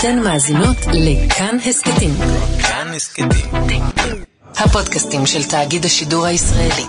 אתן מאזינות לכאן הסכתים. כאן הסכתים. הפודקאסטים של תאגיד השידור הישראלי.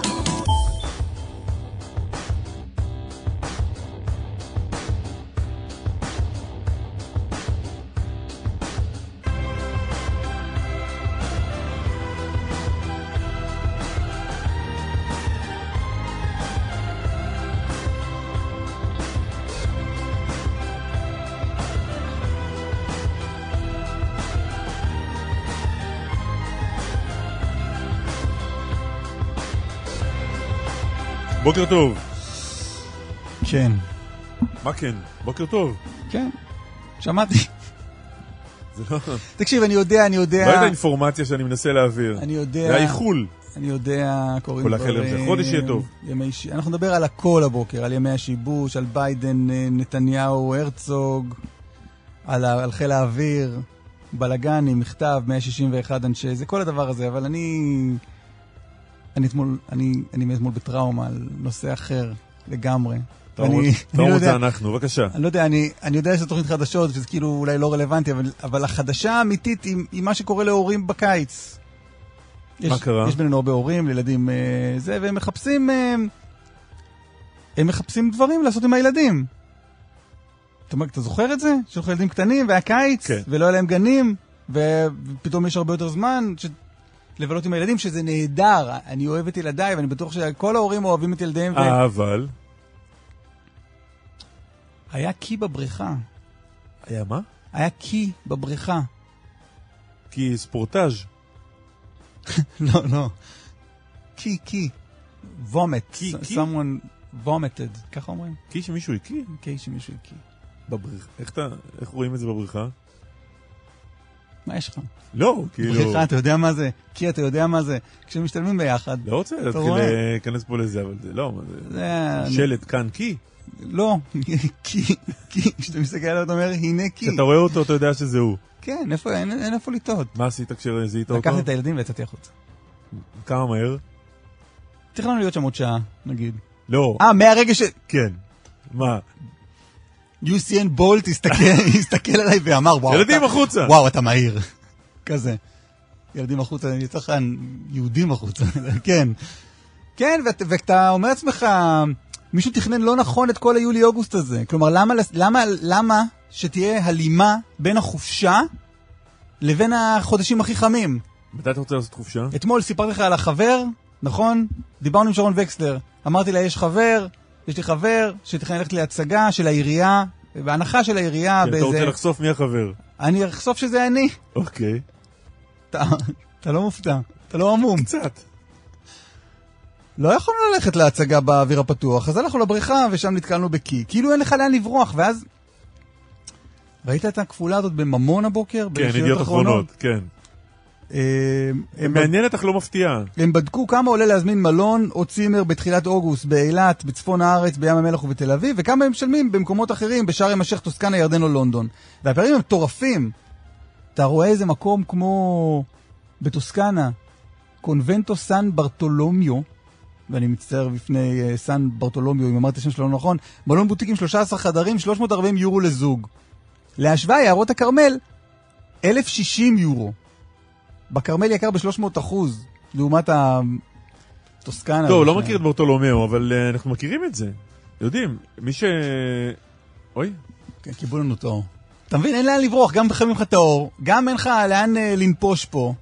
בוקר טוב. כן, מה כן? בוקר טוב. כן, שמעתי. זה לא... תקשיב, אני יודע, אני לא יודע, יודע אינפורמציה שאני מנסה להעביר. אני יודע, זה האיחול. אני יודע, קוראים כל החלם זה חודש יהיה טוב. ימי. אנחנו נדבר על הכל הבוקר, על ימי השיבוש, על ביידן, אה, נתניהו, הרצוג, על, ה... על חיל האוויר, בלאגנים, מכתב, 161 אנשי, זה כל הדבר הזה, אבל אני... אני אתמול, אני, אני מאתמול בטראומה על נושא אחר לגמרי. לא טראומות יודע- זה אנחנו, בבקשה. אני לא יודע, אני, אני יודע שזו תוכנית חדשות, שזה כאילו אולי לא רלוונטי, אבל, אבל החדשה האמיתית היא, היא מה שקורה להורים בקיץ. יש, מה קרה? יש בינינו הרבה הורים, לילדים אה, זה, והם מחפשים, אה, הם מחפשים דברים לעשות עם הילדים. אתה, אומר, אתה זוכר את זה? לך ילדים קטנים, והיה קיץ, כן. ולא היה להם גנים, ופתאום יש הרבה יותר זמן ש... לבלות עם הילדים, שזה נהדר. אני אוהב את ילדיי, ואני בטוח שכל ההורים אוהבים את ילדיהם. ו... אבל... היה קי בבריכה. היה מה? היה קי בבריכה. כי ספורטאז'. לא, לא. קי, קי. וומט. קי, קי? someone vomited. ככה אומרים? כי שמישהו הקיא? קי שמישהו הקיא. בבריכה. איך אתה... איך רואים את זה בבריכה? מה יש לך? לא, כאילו... בריכה, אתה יודע מה זה? קי, אתה יודע מה זה? כשהם משתלמים ביחד. לא רוצה להתחיל רואה? להיכנס פה לזה, אבל זה לא... זה-. שלט כאן קי. לא. קי, קי. כשאתה מסתכל עליו, אתה אומר, הנה קי. כשאתה רואה אותו, אתה יודע שזה הוא. כן, אין איפה לטעות. מה עשית כשזיהית אותו? לקחתי את הילדים ויצאתי החוצה. כמה מהר? תכננו להיות שם עוד שעה, נגיד. לא. אה, מהרגע ש... כן. מה? יוסיאן בולט הסתכל עליי ואמר, וואו, ילדים החוצה. וואו, אתה מהיר. כזה. ילדים החוצה, אני צריך יהודים החוצה, כן. כן, ואת- ואתה אומר לעצמך, מישהו תכנן לא נכון את כל היולי-אוגוסט הזה. כלומר, למה, למה, למה שתהיה הלימה בין החופשה לבין החודשים הכי חמים? מתי אתה רוצה לעשות חופשה? אתמול סיפרתי לך על החבר, נכון? דיברנו עם שרון וקסלר. אמרתי לה, יש חבר, יש לי חבר שתכנן ללכת להצגה של העירייה, בהנחה של העירייה כן, אתה רוצה באיזה... לחשוף מי החבר. אני אחשוף שזה אני. אוקיי. אתה, אתה לא מופתע, אתה לא עמום. קצת. לא יכולנו ללכת להצגה באוויר הפתוח, אז הלכנו לבריכה ושם נתקלנו בקי. כאילו אין לך לאן לברוח, ואז... ראית את הכפולה הזאת בממון הבוקר? כן, ידיעות אחרונות, כן. אה, הם. מעניינת אך לא מפתיעה. הם בדקו כמה עולה להזמין מלון או צימר בתחילת אוגוסט באילת, בצפון הארץ, בים המלח ובתל אביב, וכמה הם משלמים במקומות אחרים, בשארם א-שייח', טוסקנה, ירדן או לונדון. והפערים הם מטורפים. אתה רואה איזה מקום כמו בטוסקנה, קונבנטו סן ברטולומיו, ואני מצטער בפני uh, סן ברטולומיו, אם אמרתי את השם שלו לא נכון, מלון בוטיק עם 13 חדרים, 340 יורו לזוג. להשוואה, יערות הכרמל, 1,060 יורו. בכרמל יקר ב-300 אחוז, לעומת הטוסקנה. טוב, לא וש- מכיר את ברטולומיאו, אבל אה, אנחנו מכירים את זה. יודעים, מי ש... אוי, כן, קיבלו לנו את האור. אתה מבין, אין לאן לברוח, גם מחממים לך את האור, גם אין לך לאן אה, לנפוש פה.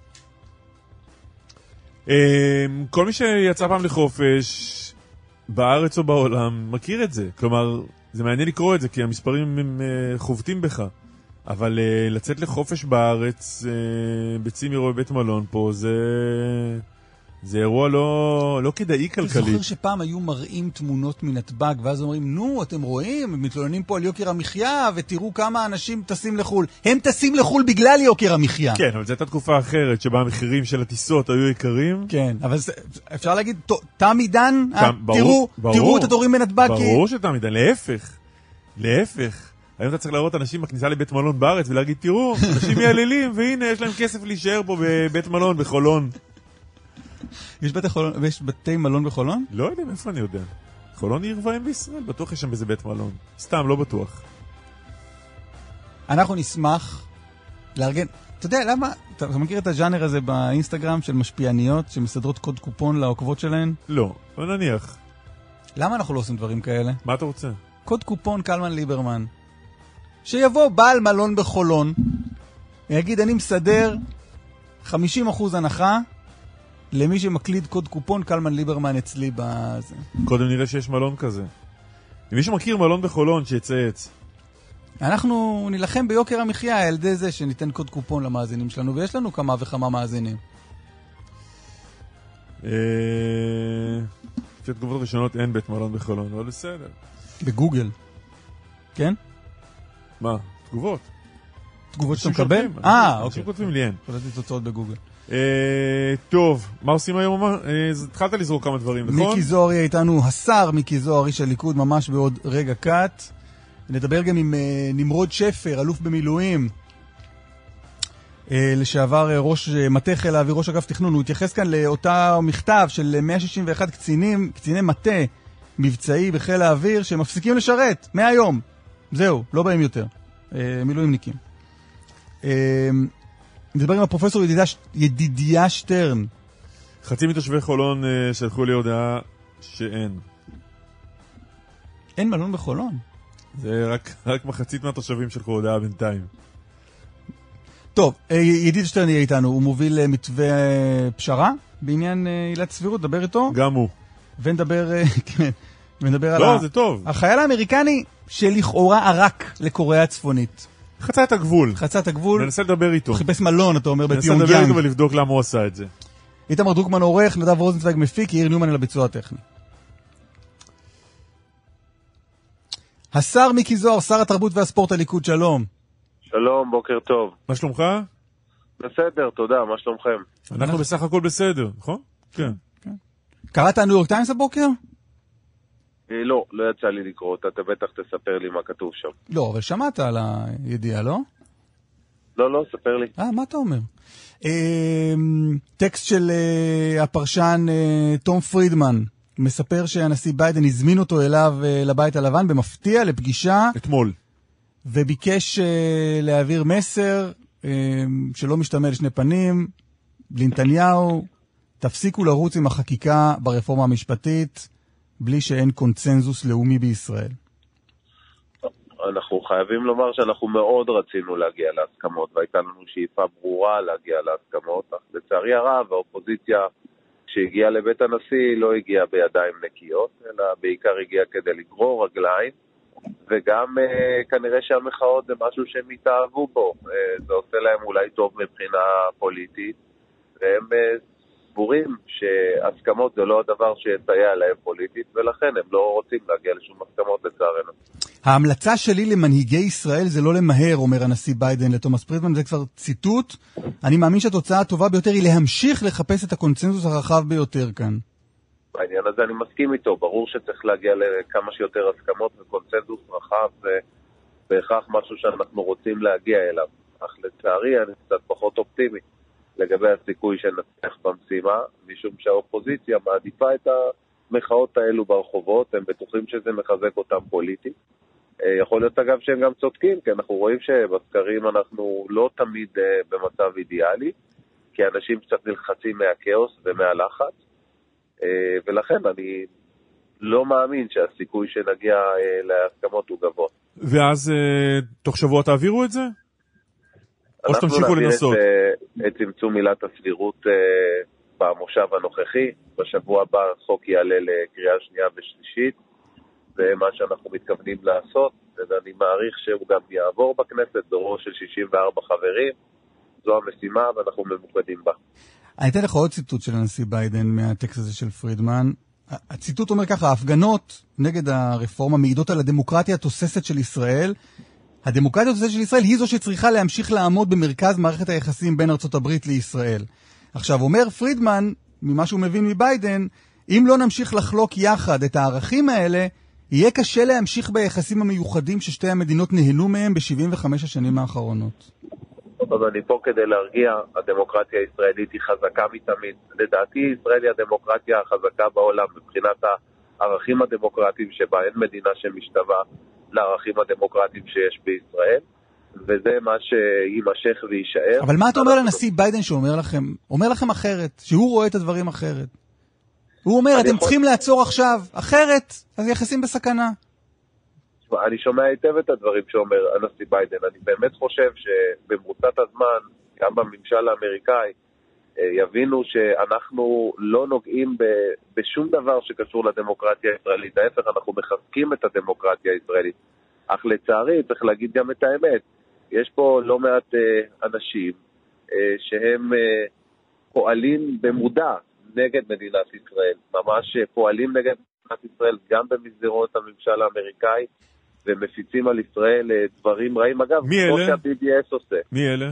אה, כל מי שיצא פעם לחופש, בארץ או בעולם, מכיר את זה. כלומר, זה מעניין לקרוא את זה, כי המספרים הם אה, חובטים בך. אבל אה, לצאת לחופש בארץ, אה, בצימר או בבית מלון פה, זה... זה אירוע לא, לא כדאי אני כלכלית. זוכר שפעם היו מראים תמונות מנתב"ג, ואז אומרים, נו, אתם רואים, הם מתלוננים פה על יוקר המחיה, ותראו כמה אנשים טסים לחו"ל. הם טסים לחו"ל בגלל יוקר המחיה. כן, אבל זו הייתה תקופה אחרת, שבה המחירים של הטיסות היו יקרים. כן, אבל זה, אפשר להגיד, תם עידן, אה, תם- ברור, תראו, ברור. תראו את התורים בנתב"ג, כי... ברור שאתה מדי, להפך. להפך. היום אתה צריך להראות אנשים בכניסה לבית מלון בארץ ולהגיד, תראו, אנשים מייללים, והנה, יש להם כסף להישאר פה בבית מלון בחולון. יש בתי, חולון, יש בתי מלון בחולון? לא יודע, מאיפה אני יודע. חולון היא עיר ואם בישראל, בטוח יש שם איזה בית מלון. סתם, לא בטוח. אנחנו נשמח לארגן, אתה יודע למה, אתה, אתה מכיר את הז'אנר הזה באינסטגרם של משפיעניות שמסדרות קוד קופון לעוקבות שלהן? לא, אבל נניח. למה אנחנו לא עושים דברים כאלה? מה אתה רוצה? קוד קופון קלמן ליברמן. שיבוא בעל מלון בחולון, ויגיד, אני מסדר 50% הנחה למי שמקליד קוד קופון קלמן ליברמן אצלי בזה. קודם נראה שיש מלון כזה. אם מישהו מכיר מלון בחולון, שיצייץ. אנחנו נילחם ביוקר המחיה על ידי זה שניתן קוד קופון למאזינים שלנו, ויש לנו כמה וכמה מאזינים. אה, לפי התגובות הראשונות אין בית מלון בחולון, אבל בסדר. בגוגל. כן? מה? תגובות. תגובות שאתה אנשים מקבל? אה, אנשים אוקיי. כותבים לי אין. קלטתי תוצאות בגוגל. אה, טוב, מה עושים היום? אה, התחלת לזרוק כמה דברים, נכון? מיקי זוהר יהיה איתנו, השר מיקי זוהר, איש הליכוד, ממש בעוד רגע קט. נדבר גם עם אה, נמרוד שפר, אלוף במילואים, לשעבר ראש מטה חיל האוויר, ראש אגף תכנון. הוא התייחס כאן לאותה מכתב של 161 קצינים, קציני מטה מבצעי בחיל האוויר, שמפסיקים לשרת מהיום. זהו, לא באים יותר. אה, מילואימניקים. אה, נדבר עם הפרופסור ידידיה, ידידיה שטרן. חצי מתושבי חולון אה, שלחו לי הודעה שאין. אין מלון בחולון. זה רק, רק מחצית מהתושבים שלחו הודעה בינתיים. טוב, אה, ידיד שטרן יהיה איתנו, הוא מוביל אה, מתווה אה, פשרה בעניין אה, עילת סבירות, דבר איתו, גם הוא. ונדבר, אה, כן, ונדבר על לא, זה טוב. החייל האמריקני שלכאורה ערק לקוריאה הצפונית. חצה את הגבול. חצה את הגבול, ננסה לדבר איתו. חיפש מלון, אתה אומר, ננסה לדבר איתו. ולבדוק למה הוא עשה את זה. איתמר דרוקמן עורך, נדב רוזנצוויג מפיק, יאיר ניומן על הביצוע הטכני. השר מיקי זוהר, שר התרבות והספורט הליכוד, שלום. שלום, בוקר טוב. מה שלומך? בסדר, תודה, מה שלומכם? אנחנו בסך הכל בסדר, נכון? כן. קראת הניו יורק טיימס הבוקר? אה, לא, לא יצא לי לקרוא אותה, אתה בטח תספר לי מה כתוב שם. לא, אבל שמעת על הידיעה, לא? לא, לא, ספר לי. אה, מה אתה אומר? אה, טקסט של אה, הפרשן אה, תום פרידמן מספר שהנשיא ביידן הזמין אותו אליו לבית הלבן במפתיע לפגישה אתמול. וביקש להעביר מסר שלא משתמע לשני פנים לנתניהו, תפסיקו לרוץ עם החקיקה ברפורמה המשפטית בלי שאין קונצנזוס לאומי בישראל. אנחנו חייבים לומר שאנחנו מאוד רצינו להגיע להסכמות, והייתה לנו שאיפה ברורה להגיע להסכמות, אך לצערי הרב האופוזיציה שהגיעה לבית הנשיא לא הגיעה בידיים נקיות, אלא בעיקר הגיעה כדי לגרור רגליים, וגם אה, כנראה שהמחאות זה משהו שהם התאהבו בו, אה, זה עושה להם אולי טוב מבחינה פוליטית, והם אה, סבורים שהסכמות זה לא הדבר שיסייע להם פוליטית, ולכן הם לא רוצים להגיע לשום הסכמות לצערנו. ההמלצה שלי למנהיגי ישראל זה לא למהר, אומר הנשיא ביידן לתומאס פרידמן, זה כבר ציטוט. אני מאמין שהתוצאה הטובה ביותר היא להמשיך לחפש את הקונצנזוס הרחב ביותר כאן. בעניין הזה אני מסכים איתו, ברור שצריך להגיע לכמה שיותר הסכמות וקונצנזוס רחב זה בהכרח משהו שאנחנו רוצים להגיע אליו. אך לצערי אני קצת פחות אופטימי לגבי הסיכוי שנצליח במשימה, משום שהאופוזיציה מעדיפה את המחאות האלו ברחובות, הם בטוחים שזה מחזק אותם פוליטית. אה, יכול להיות אגב שהם גם צודקים, כי אנחנו רואים שבסקרים אנחנו לא תמיד אה, במצב אידיאלי, כי אנשים קצת נלחצים מהכאוס ומהלחץ. אה, ולכן אני לא מאמין שהסיכוי שנגיע להסכמות הוא גבוה. ואז תוך שבוע תעבירו את זה? או שתמשיכו אנחנו נעביר לנסות? את, אה, את צמצום עילת הסבירות אה, במושב הנוכחי. בשבוע הבא החוק יעלה לקריאה שנייה ושלישית, זה מה שאנחנו מתכוונים לעשות, ואני מעריך שהוא גם יעבור בכנסת ברוב של 64 חברים. זו המשימה ואנחנו ממוקדים בה. אני אתן לך עוד ציטוט של הנשיא ביידן מהטקסט הזה של פרידמן. הציטוט אומר ככה, ההפגנות נגד הרפורמה מעידות על הדמוקרטיה התוססת של ישראל. הדמוקרטיה של ישראל היא זו שצריכה להמשיך לעמוד במרכז מערכת היחסים בין ארצות הברית לישראל. עכשיו, אומר פרידמן, ממה שהוא מבין מביידן, אם לא נמשיך לחלוק יחד את הערכים האלה, יהיה קשה להמשיך ביחסים המיוחדים ששתי המדינות נהנו מהם ב-75 השנים האחרונות. אז אני פה כדי להרגיע, הדמוקרטיה הישראלית היא חזקה מתמיד. לדעתי ישראל היא הדמוקרטיה החזקה בעולם מבחינת הערכים הדמוקרטיים שבה אין מדינה שמשתווה לערכים הדמוקרטיים שיש בישראל, וזה מה שיימשך ויישאר. אבל מה אתה אומר לנשיא ביידן שאומר לכם, אומר לכם אחרת, שהוא רואה את הדברים אחרת? הוא אומר, אתם יכול- צריכים לעצור עכשיו, אחרת, אז יחסים בסכנה. תשמע, אני שומע היטב את הדברים שאומר הנשיא ביידן. אני באמת חושב שבמרוצת הזמן, גם בממשל האמריקאי, יבינו שאנחנו לא נוגעים ב- בשום דבר שקשור לדמוקרטיה הישראלית. ההפך, אנחנו מחזקים את הדמוקרטיה הישראלית. אך לצערי, צריך להגיד גם את האמת, יש פה לא מעט אה, אנשים אה, שהם אה, פועלים במודע נגד מדינת ישראל, ממש אה, פועלים נגד מדינת ישראל גם במסדרונות הממשל האמריקאי, ומפיצים על ישראל אה, דברים רעים. אגב, כמו? שה-BDS עושה. מי אלה?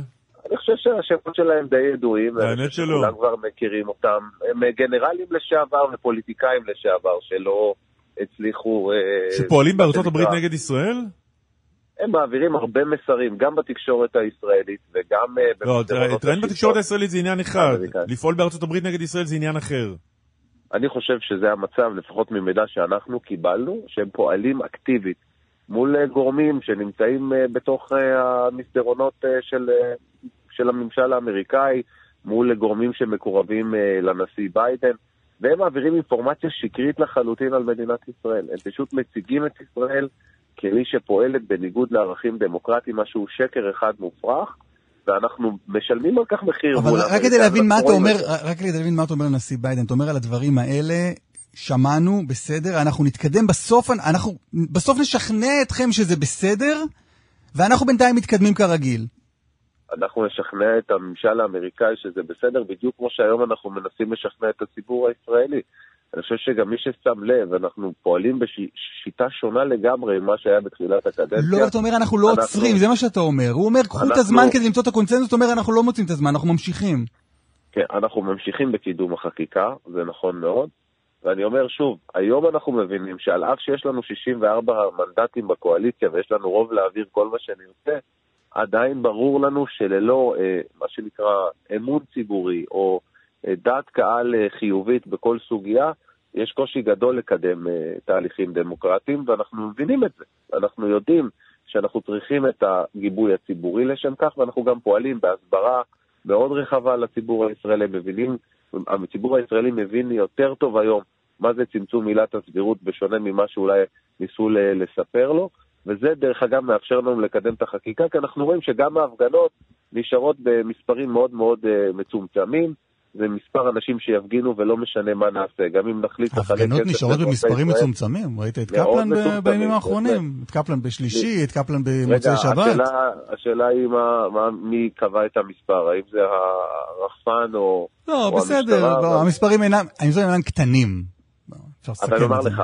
אני חושב שהשמות שלהם די ידועים, האמת שלא. שכולם כבר מכירים אותם. הם אה, גנרלים לשעבר ופוליטיקאים לשעבר שלא הצליחו... אה, שפועלים בארצות הברית נגד ישראל? הם מעבירים הרבה מסרים, גם בתקשורת הישראלית וגם אה, לא, טרנד. בתקשורת הישראלית זה עניין אחד. לפעול בארצות הברית נגד ישראל זה עניין אחר. אני חושב שזה המצב, לפחות ממידע שאנחנו קיבלנו, שהם פועלים אקטיבית מול אה, גורמים שנמצאים אה, בתוך אה, המסדרונות של, של הממשל האמריקאי, מול גורמים שמקורבים לנשיא ביידן, והם מעבירים אינפורמציה שקרית לחלוטין על מדינת ישראל. הם פשוט מציגים את ישראל כמי שפועלת בניגוד לערכים דמוקרטיים, משהו שקר אחד מופרך, ואנחנו משלמים על כך מחיר. אבל רק כדי. להבין מה אתה אומר. רק כדי להבין מה אתה אומר לנשיא ביידן, אתה אומר על הדברים האלה, שמענו, בסדר, אנחנו נתקדם בסוף, אנחנו בסוף נשכנע אתכם שזה בסדר, ואנחנו בינתיים מתקדמים כרגיל. אנחנו נשכנע את הממשל האמריקאי שזה בסדר, בדיוק כמו שהיום אנחנו מנסים לשכנע את הציבור הישראלי. אני חושב שגם מי ששם לב, אנחנו פועלים בשיטה שונה לגמרי ממה שהיה בתחילת הקדנציה. לא, אתה אומר אנחנו לא אנחנו- עוצרים, זה מה שאתה אומר. הוא אומר, קחו את אנחנו- הזמן כדי למצוא את הקונצנזוס, אתה אומר, אנחנו לא מוצאים את הזמן, אנחנו ממשיכים. כן, אנחנו ממשיכים בקידום החקיקה, זה נכון מאוד. ואני אומר שוב, היום אנחנו מבינים שעל אף שיש לנו 64 מנדטים בקואליציה ויש לנו רוב להעביר כל מה שנרצה, עדיין ברור לנו שללא אה, מה שנקרא אמון ציבורי או אה, דעת קהל אה, חיובית בכל סוגיה, יש קושי גדול לקדם אה, תהליכים דמוקרטיים, ואנחנו מבינים את זה. אנחנו יודעים שאנחנו צריכים את הגיבוי הציבורי לשם כך, ואנחנו גם פועלים בהסברה מאוד רחבה לציבור הישראלי. מבינים, הציבור הישראלי מבין יותר טוב היום מה זה צמצום עילת הסבירות, בשונה ממה שאולי ניסו לספר לו. וזה דרך אגב מאפשר לנו לקדם את החקיקה, כי אנחנו רואים שגם ההפגנות נשארות במספרים מאוד מאוד uh, מצומצמים, זה מספר אנשים שיפגינו ולא משנה מה נעשה, גם אם נחליט ההפגנות נשארות במספרים. מצומצמים, ראית את קפלן בימים. האחרונים, את קפלן בשלישי, את קפלן במוצאי שבת. השאלה, היא מי קבע את המספר, האם זה הרחפן או... לא, בסדר, המשטרה, לא, אבל- המספרים אינם, קטנים. אבל אומר. לך,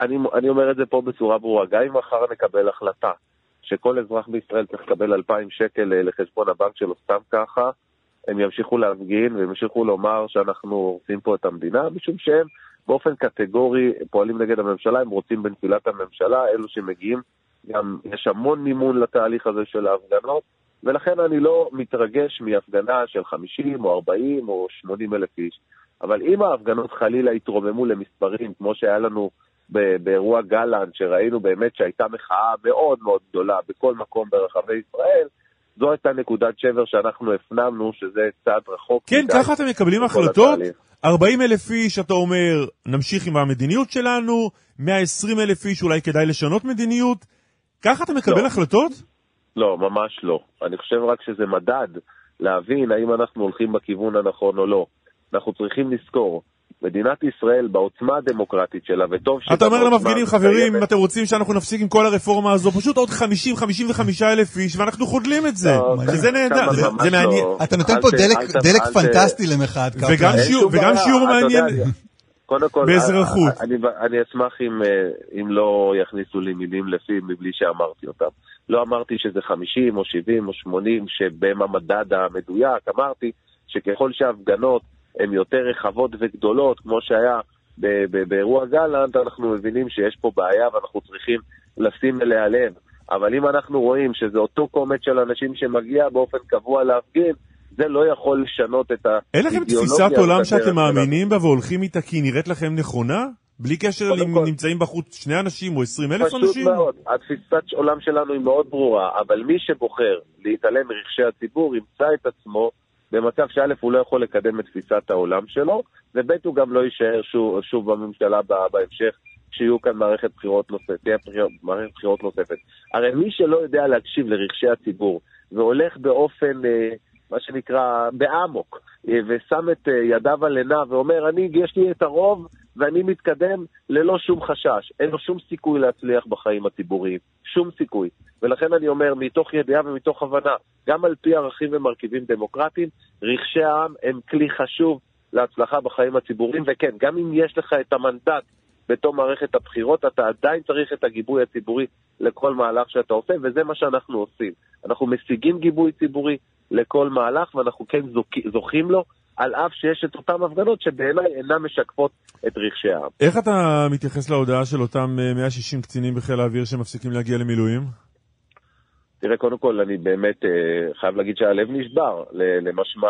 אני, אני אומר את זה פה בצורה ברורה, גם אם מחר נקבל החלטה שכל אזרח בישראל צריך לקבל 2,000 שקל אה, לחשבון הבנק שלו סתם ככה, הם ימשיכו להפגין והם ימשיכו לומר שאנחנו הורסים פה את המדינה, משום שהם באופן קטגורי פועלים נגד הממשלה, הם רוצים בנפילת הממשלה, אלו שמגיעים, גם יש המון מימון לתהליך הזה של ההפגנות, ולכן אני לא מתרגש מהפגנה של 50 או 40 או 80 אלף איש. אבל אם ההפגנות חלילה יתרוממו למספרים, כמו שהיה לנו באירוע גלנט, שראינו באמת שהייתה מחאה מאוד מאוד גדולה בכל מקום ברחבי ישראל, זו הייתה נקודת שבר שאנחנו הפנמנו שזה צעד רחוק. כן, ככה אתם מקבלים החלטות? התהליך. 40 אלף איש, אתה אומר, נמשיך עם המדיניות שלנו, 120 אלף איש, אולי כדאי לשנות מדיניות. ככה אתה מקבל לא. החלטות? לא, ממש לא. אני חושב רק שזה מדד להבין האם אנחנו הולכים בכיוון הנכון או לא. אנחנו צריכים לזכור, מדינת ישראל בעוצמה הדמוקרטית שלה, וטוב שגם אתה אומר למפגינים, חברים. אם אתם רוצים שאנחנו נפסיק עם כל הרפורמה הזו, פשוט עוד 50-55 אלף איש, ואנחנו חודלים את זה. כמה נהדר, זה- זה לא. מעניין. אתה נותן פה דלק- פנטסטי למחאת קפלן. וגם שיעור- מעניין. אני- קודם כל, באזרחות. אני, אני אשמח אם, אה, אם לא יכניסו לי מילים לפי מבלי שאמרתי אותם. לא אמרתי שזה 50 או 70 או 80 שבהם המדד המדויק, אמרתי שככל שההפגנות הן יותר רחבות וגדולות, כמו שהיה באירוע גלנט, אנחנו מבינים שיש פה בעיה ואנחנו צריכים לשים אליה לב. אבל אם אנחנו רואים שזה אותו קומץ של אנשים שמגיע באופן קבוע להפגין, זה לא יכול לשנות את ה... אין לכם תפיסת עולם שאתם. מאמינים בה והולכים איתה כי היא נראית לכם נכונה? בלי קשר אם כל- נמצאים בחוץ שני אנשים או עשרים אלף פשוט אנשים? מאוד. התפיסת עולם שלנו היא מאוד ברורה, אבל מי שבוחר להתעלם מרכשי הציבור ימצא את עצמו במצב שא' הוא לא יכול לקדם את תפיסת העולם שלו, וב' הוא גם לא יישאר שוב, שוב בממשלה בהמשך, כשיהיו כאן מערכת בחירות נוספת, תהיה מערכת בחירות נוספת. הרי מי שלא יודע להקשיב לרכשי הציבור, והולך באופן, אה, מה שנקרא, באמוק, אה, ושם את אה, ידיו על עיניו ואומר, אני, יש לי את הרוב, ואני מתקדם ללא שום חשש. אין לו שום סיכוי להצליח בחיים הציבוריים. שום סיכוי. ולכן אני אומר, מתוך ידיעה ומתוך הבנה, גם על פי ערכים ומרכיבים דמוקרטיים, רגשי העם הם כלי חשוב להצלחה בחיים הציבוריים, וכן, גם אם יש לך את המנדט בתום מערכת הבחירות, אתה עדיין צריך את הגיבוי הציבורי לכל מהלך שאתה עושה, וזה מה שאנחנו עושים. אנחנו משיגים גיבוי ציבורי לכל מהלך, ואנחנו כן זוכ- זוכים לו, על אף שיש את אותן הפגנות שבעיניי אינן משקפות את רגשי העם. איך אתה מתייחס להודעה של אותם אה, 160 קצינים בחיל האוויר שמפסיקים להגיע למילואים? תראה, קודם כל, אני באמת אה, חייב להגיד שהלב נשבר למשמע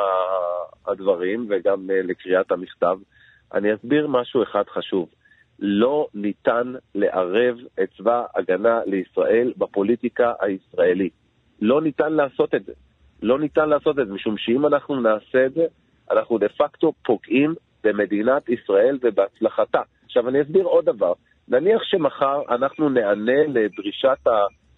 הדברים וגם אה, לקריאת המכתב. אני אסביר משהו אחד חשוב. לא ניתן לערב את צבא הגנה לישראל בפוליטיקה הישראלית. לא ניתן לעשות את זה. לא ניתן לעשות את זה, משום שאם אנחנו נעשה את זה, אנחנו דה פקטו פוגעים במדינת ישראל ובהצלחתה. עכשיו, אני אסביר עוד דבר. נניח שמחר אנחנו נענה לדרישת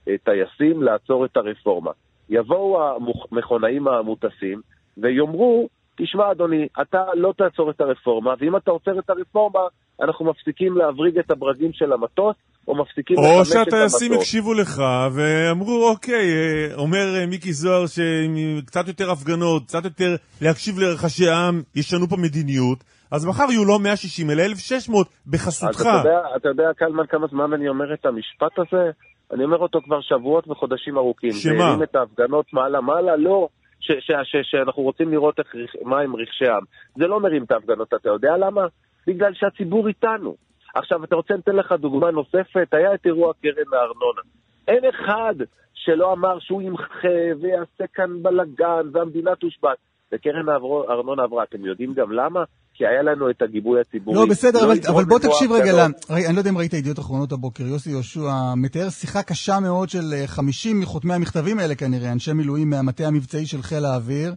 הטייסים לעצור את הרפורמה. יבואו המכונאים המוטסים ויאמרו, תשמע אדוני, אתה לא תעצור את הרפורמה, ואם אתה עוצר את הרפורמה, אנחנו מפסיקים להבריג את הברגים של המטוס, או מפסיקים או לחמש את המטוס. שהטייסים הקשיבו לך ואמרו, אוקיי, אה, אומר אה, מיקי זוהר שקצת יותר הפגנות, קצת יותר להקשיב לרחשי העם, ישנו פה מדיניות, אז מחר יהיו לא 160 אלא 1,600 אז בחסותך. אתה יודע, אתה יודע, קלמן, כמה זמן אני אומר את המשפט הזה? אני אומר אותו כבר שבועות וחודשים ארוכים. שמה? מרים את ההפגנות מעלה-מעלה? לא. ש- ש- ש- שאנחנו רוצים לראות איך, מה הם רגשי העם. זה לא מרים את ההפגנות, אתה יודע למה? בגלל שהציבור איתנו. עכשיו, אתה רוצה, ניתן לך דוגמה נוספת? היה את אירוע קרן הארנונה. אין אחד שלא אמר שהוא ימחה ויעשה כאן בלאגן והמדינה תושבת. וקרן הארנונה עברה. אתם יודעים גם למה? כי היה לנו את הגיבוי הציבורי. לא, בסדר, אבל, יגרום אבל בוא תקשיב רגע, הפגנות. ל- רגע, אני לא יודע אם ראית ידיעות אחרונות הבוקר, יוסי יהושע מתאר שיחה קשה מאוד של אה, 50 מחותמי המכתבים האלה כנראה, אנשי מילואים מהמטה המבצעי של חיל האוויר.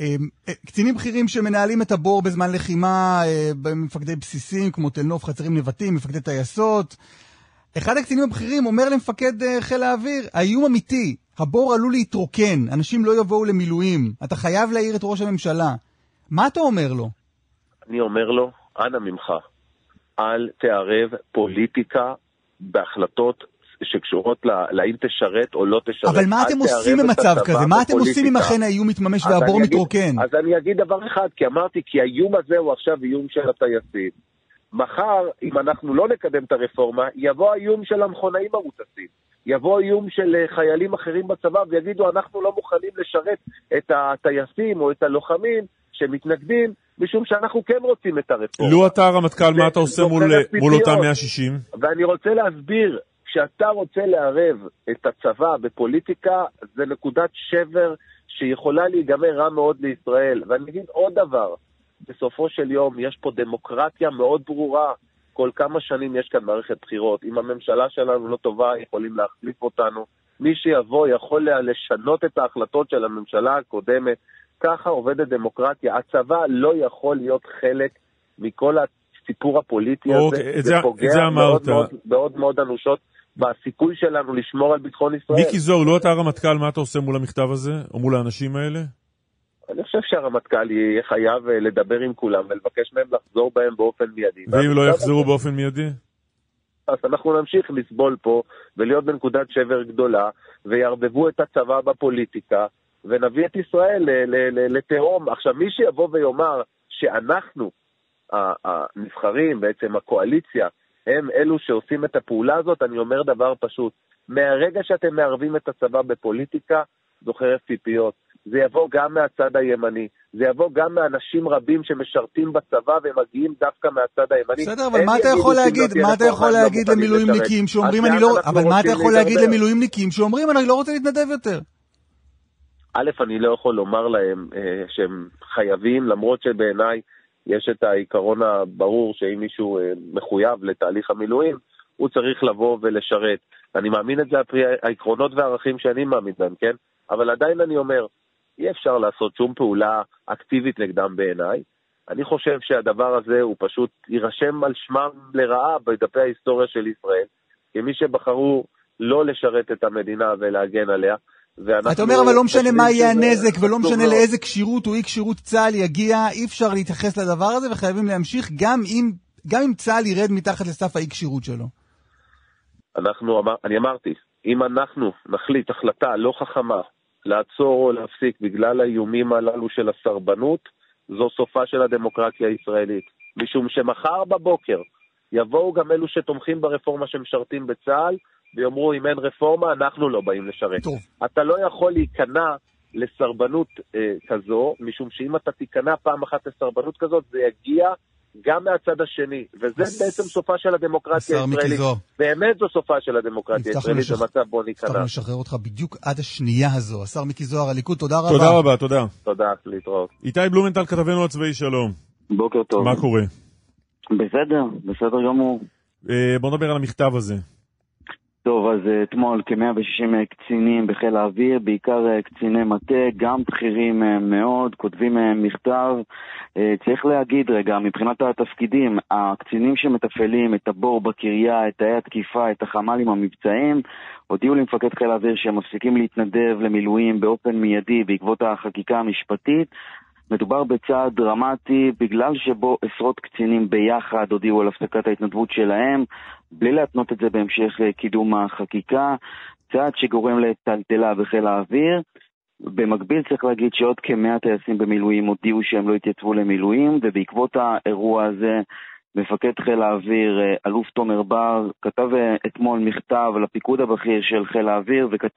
אה, אה, קצינים בכירים שמנהלים את הבור בזמן לחימה, אה, במפקדי בסיסים כמו תל נוף, חצרים נבטים, מפקדי טייסות. אחד הקצינים הבכירים אומר למפקד אה, חיל האוויר, האיום אמיתי, הבור עלול להתרוקן, אנשים לא יבואו למילואים, אתה חייב להעיר את ראש הממשלה. מה אתה אומר לו? אני אומר לו, אנא ממך, אל תערב פוליטיקה בהחלטות שקשורות לאם תשרת או לא תשרת. אבל מה אתם עושים במצב כזה? מה אתם עושים אם. אכן האיום מתממש והבור מתרוקן? אז אני אגיד דבר אחד, כי אמרתי, כי האיום הזה הוא עכשיו איום של הטייסים. מחר, אם אנחנו לא נקדם את הרפורמה, יבוא האיום של המכונאים המוטסים. יבוא איום של אה, חיילים אחרים בצבא ויגידו, אנחנו לא מוכנים לשרת את הטייסים או את הלוחמים שמתנגדים, משום שאנחנו כן רוצים את הרפורמה. לו אתה הרמטכ"ל, מה אתה עושה מול, חרב מול אותם פיפיות. 160? ואני רוצה להסביר, כשאתה רוצה לערב את הצבא בפוליטיקה, זה נקודת שבר שיכולה להיגמר רע מאוד לישראל. ואני אגיד עוד דבר, בסופו של יום יש פה דמוקרטיה מאוד ברורה. כל כמה שנים יש כאן מערכת בחירות. אם הממשלה שלנו לא טובה, יכולים להחליף אותנו. מי שיבוא יכול לשנות את ההחלטות של הממשלה הקודמת. ככה עובדת דמוקרטיה. הצבא לא יכול להיות חלק מכל הסיפור הפוליטי הזה. אוקיי, זה- את פוגע זה. מאוד, מאוד מאוד אנושות בסיכוי שלנו לשמור על ביטחון ישראל. מיקי זוהר, לו אתה הרמטכ"ל, מה אתה עושה מול המכתב הזה? או מול האנשים האלה? אני חושב שהרמטכ"ל יהיה חייב אה, לדבר עם כולם ולבקש מהם לחזור בהם באופן מיידי. ואם לא יחזרו באופן מיידי? אז אנחנו נמשיך לסבול פה ולהיות בנקודת שבר גדולה, ויערבבו את הצבא בפוליטיקה, ונביא את ישראל לתהום. עכשיו, מי שיבוא ויאמר שאנחנו, הנבחרים, בעצם הקואליציה, הם אלו שעושים את הפעולה הזאת, אני אומר דבר פשוט. מהרגע שאתם מערבים את הצבא בפוליטיקה, זו חרב פיפיות. זה יבוא גם מהצד הימני, זה יבוא גם מאנשים רבים שמשרתים בצבא ומגיעים דווקא מהצד הימני. בסדר, אבל מה אתה יכול לא להגיד? מה אתה יכול לא להגיד למילואימניקים. שאומרים אני לא... אבל מה אתה יכול להגיד? למילואימניקים שאומרים אני לא רוצה להתנדב יותר? א', אני לא יכול לומר להם אה, שהם חייבים, למרות שבעיניי יש את העיקרון הברור שאם מישהו אה, מחויב לתהליך המילואים, הוא צריך לבוא ולשרת. אני מאמין את זה על פי העקרונות והערכים שאני מאמין בהם, כן? אבל עדיין אני אומר, אי אפשר לעשות שום פעולה אקטיבית נגדם בעיניי. אני חושב שהדבר הזה הוא פשוט יירשם על שמם לרעה בדפי ההיסטוריה של ישראל, כמי שבחרו לא לשרת את המדינה ולהגן עליה. אתה אומר אבל לא משנה מה יהיה הנזק ולא משנה לאיזה כשירות או אי כשירות צה"ל יגיע, אי אפשר להתייחס לדבר הזה וחייבים להמשיך גם אם, גם אם צה"ל ירד מתחת לסף האי כשירות שלו. אנחנו, אני אמרתי, אם אנחנו נחליט החלטה לא חכמה לעצור או להפסיק בגלל האיומים הללו של הסרבנות, זו סופה של הדמוקרטיה הישראלית. משום שמחר בבוקר יבואו גם אלו שתומכים ברפורמה שמשרתים בצה"ל, ויאמרו, אם אין רפורמה, אנחנו לא באים לשרת. טוב. אתה לא יכול להיכנע לסרבנות אה, כזו, משום שאם אתה תיכנע פעם אחת לסרבנות כזאת, זה יגיע גם מהצד השני, וזה הס... בעצם סופה של הדמוקרטיה הישראלית. באמת זו סופה של הדמוקרטיה הישראלית במצב בו ניכנע. הבטחנו לשחרר אותך בדיוק עד השנייה הזו. השר מיקי זוהר, הליכוד, תודה רבה. תודה רבה, תודה. תודה, להתראות. איתי בלומנטל, כתבנו הצבאי, שלום. בוקר טוב. מה קורה? בסדר, בסדר גמור. אה, בוא נדבר על המכתב הזה. טוב, אז אה, אתמול כ-160 אה, קצינים בחיל האוויר, בעיקר אה, קציני מטה, גם בכירים מאוד, כותבים מכתב. צריך להגיד רגע, מבחינת התפקידים, הקצינים שמתפעלים את הבור בקריה, את תאי התקיפה, את החמ"לים המבצעיים, הודיעו למפקד חיל האוויר שהם מפסיקים להתנדב למילואים באופן מיידי בעקבות החקיקה המשפטית. מדובר בצעד דרמטי בגלל שבו עשרות קצינים ביחד הודיעו על הפסקת ההתנדבות שלהם, בלי להתנות את זה בהמשך קידום החקיקה, צעד שגורם לטלטלה בחיל האוויר. במקביל צריך להגיד שעוד כמאה טייסים במילואים הודיעו שהם לא התייצבו למילואים, ובעקבות האירוע הזה מפקד חיל האוויר, אה, אלוף תומר בר, כתב אה, אתמול מכתב לפיקוד הבכיר של חיל האוויר וכת...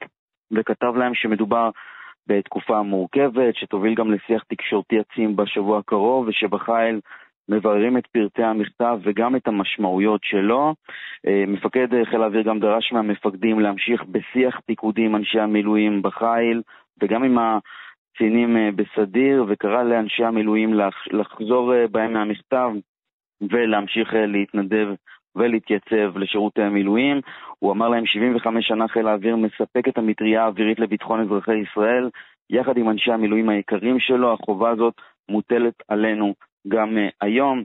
וכתב להם שמדובר בתקופה מורכבת, שתוביל גם לשיח תקשורתי עצים בשבוע הקרוב, ושבחיל מבררים את פרטי המכתב וגם את המשמעויות שלו. אה, מפקד חיל האוויר גם דרש מהמפקדים להמשיך בשיח פיקודי עם אנשי המילואים בחיל, וגם עם הקצינים אה, בסדיר, וקרא לאנשי המילואים לחזור אה, בהם מהמכתב ולהמשיך להתנדב ולהתייצב לשירות המילואים. הוא אמר להם 75 שנה חיל האוויר מספק את המטריה האווירית לביטחון אזרחי ישראל, יחד עם אנשי המילואים היקרים שלו, החובה הזאת מוטלת עלינו גם uh, היום.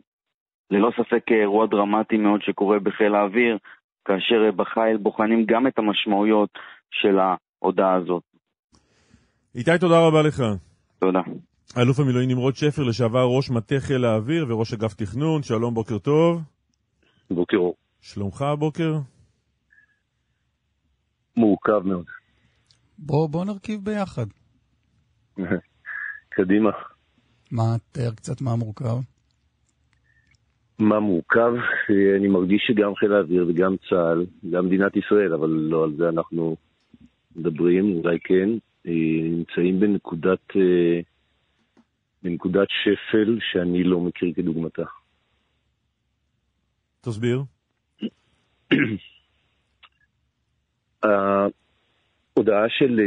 ללא ספק אה, אירוע דרמטי מאוד שקורה בחיל האוויר, כאשר uh, בחיל בוחנים גם את המשמעויות של ההודעה הזאת. איתי, תודה רבה לך. תודה. אלוף המילואים נמרוד שפר, לשעבר ראש מטה חיל האוויר וראש אגף תכנון, שלום, בוקר טוב. בוקר אור. שלומך הבוקר? מורכב מאוד. בוא, בוא נרכיב ביחד. קדימה. מה, תאר קצת מה מורכב. מה מורכב? אני מרגיש שגם חיל האוויר וגם צה"ל, גם מדינת ישראל, אבל לא על זה אנחנו מדברים, אולי כן, נמצאים בנקודת, אה, בנקודת שפל שאני לא מכיר כדוגמתה. תסביר. ההודעה של,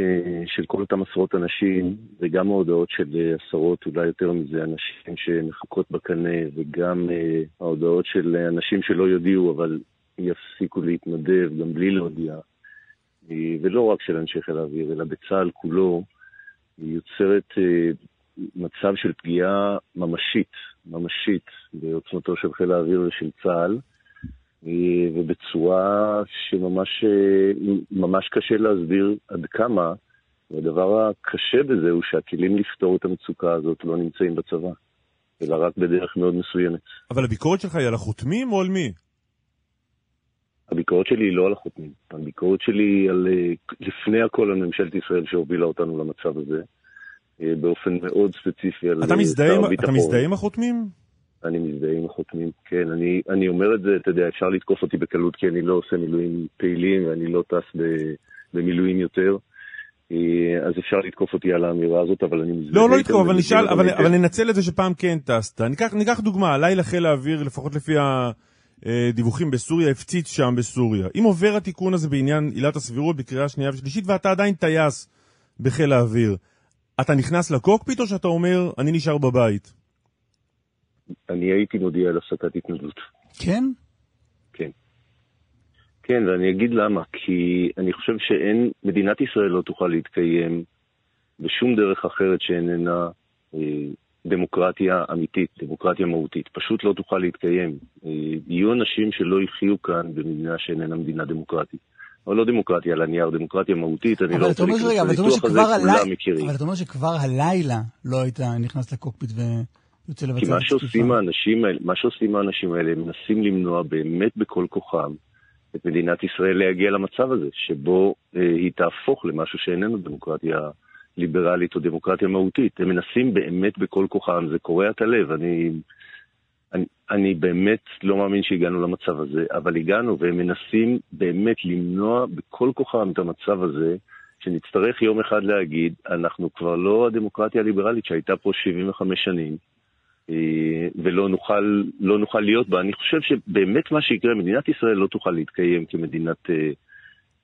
של כל אותם עשרות אנשים, וגם ההודעות של עשרות, אולי יותר מזה, אנשים שמחכות בקנה, וגם uh, ההודעות של אנשים שלא יודיעו, אבל יפסיקו להתנדב, גם בלי להודיע, uh, ולא רק של אנשי חיל האוויר, אלא בצה"ל כולו, יוצרת uh, מצב של פגיעה ממשית, ממשית, בעוצמתו של חיל האוויר ושל צה"ל. אה, ובצורה שממש אה, ממש קשה להסביר עד כמה, והדבר הקשה בזה הוא שהכלים לפתור את המצוקה הזאת לא נמצאים בצבא, אלא רק בדרך מאוד מסוימת. אבל הביקורת שלך היא על החותמים או על מי? הביקורת שלי היא לא על החותמים, הביקורת שלי היא על, אה, לפני הכל על ממשלת ישראל שהובילה אותנו למצב הזה, באופן מאוד ספציפי על שר הביטחון. אתה מזדהה עם החותמים? אני מזדהה עם החותמים, כן. אני, אני אומר את זה, אתה יודע, אפשר לתקוף אותי בקלות כי אני לא עושה מילואים פעילים ואני לא טס במילואים יותר. אה, אז אפשר לתקוף אותי על האמירה הזאת, אבל אני מזדהה... לא, לא לתקוף, אבל נשאל, אבל, אבל ננצל את זה שפעם כן טסת. ניקח, ניקח דוגמה, לילה חיל האוויר, לפחות לפי הדיווחים בסוריה, הפציץ שם בסוריה. אם עובר התיקון הזה בעניין עילת הסבירות בקריאה שנייה ושלישית, ואתה עדיין טייס בחיל האוויר, אתה נכנס לקוקפיט או שאתה אומר, אני נשאר בבית? אני הייתי מודיע על הפסקת התנדבות. כן? כן. כן, ואני אגיד למה. כי אני חושב שאין, מדינת ישראל לא תוכל להתקיים בשום דרך אחרת שאיננה אה, דמוקרטיה אמיתית, דמוקרטיה מהותית. פשוט לא תוכל להתקיים. אה, יהיו אנשים שלא יחיו כאן במדינה שאיננה מדינה דמוקרטית. או לא דמוקרטיה על הנייר, דמוקרטיה מהותית, אני אבל לא רוצה להיכנס אבל לניתוח הזה, כולם מכירים. אבל אתה אומר שכבר הלילה לא היית נכנס לקוקפיט לבצע כי מה. שעושים האנשים האלה, מה שעושים האנשים האלה, הם מנסים למנוע באמת בכל כוחם את מדינת ישראל להגיע למצב הזה, שבו אה, היא תהפוך למשהו שאיננו דמוקרטיה ליברלית או דמוקרטיה מהותית. הם מנסים באמת בכל כוחם, זה קורע את הלב. אני, אני, אני באמת לא מאמין שהגענו למצב הזה, אבל הגענו, והם מנסים באמת למנוע בכל כוחם את המצב הזה, שנצטרך יום אחד להגיד, אנחנו כבר לא הדמוקרטיה הליברלית שהייתה פה 75 שנים. אה, ולא נוכל, לא נוכל להיות בה. אני חושב שבאמת מה שיקרה, מדינת ישראל לא תוכל להתקיים כמדינת אה,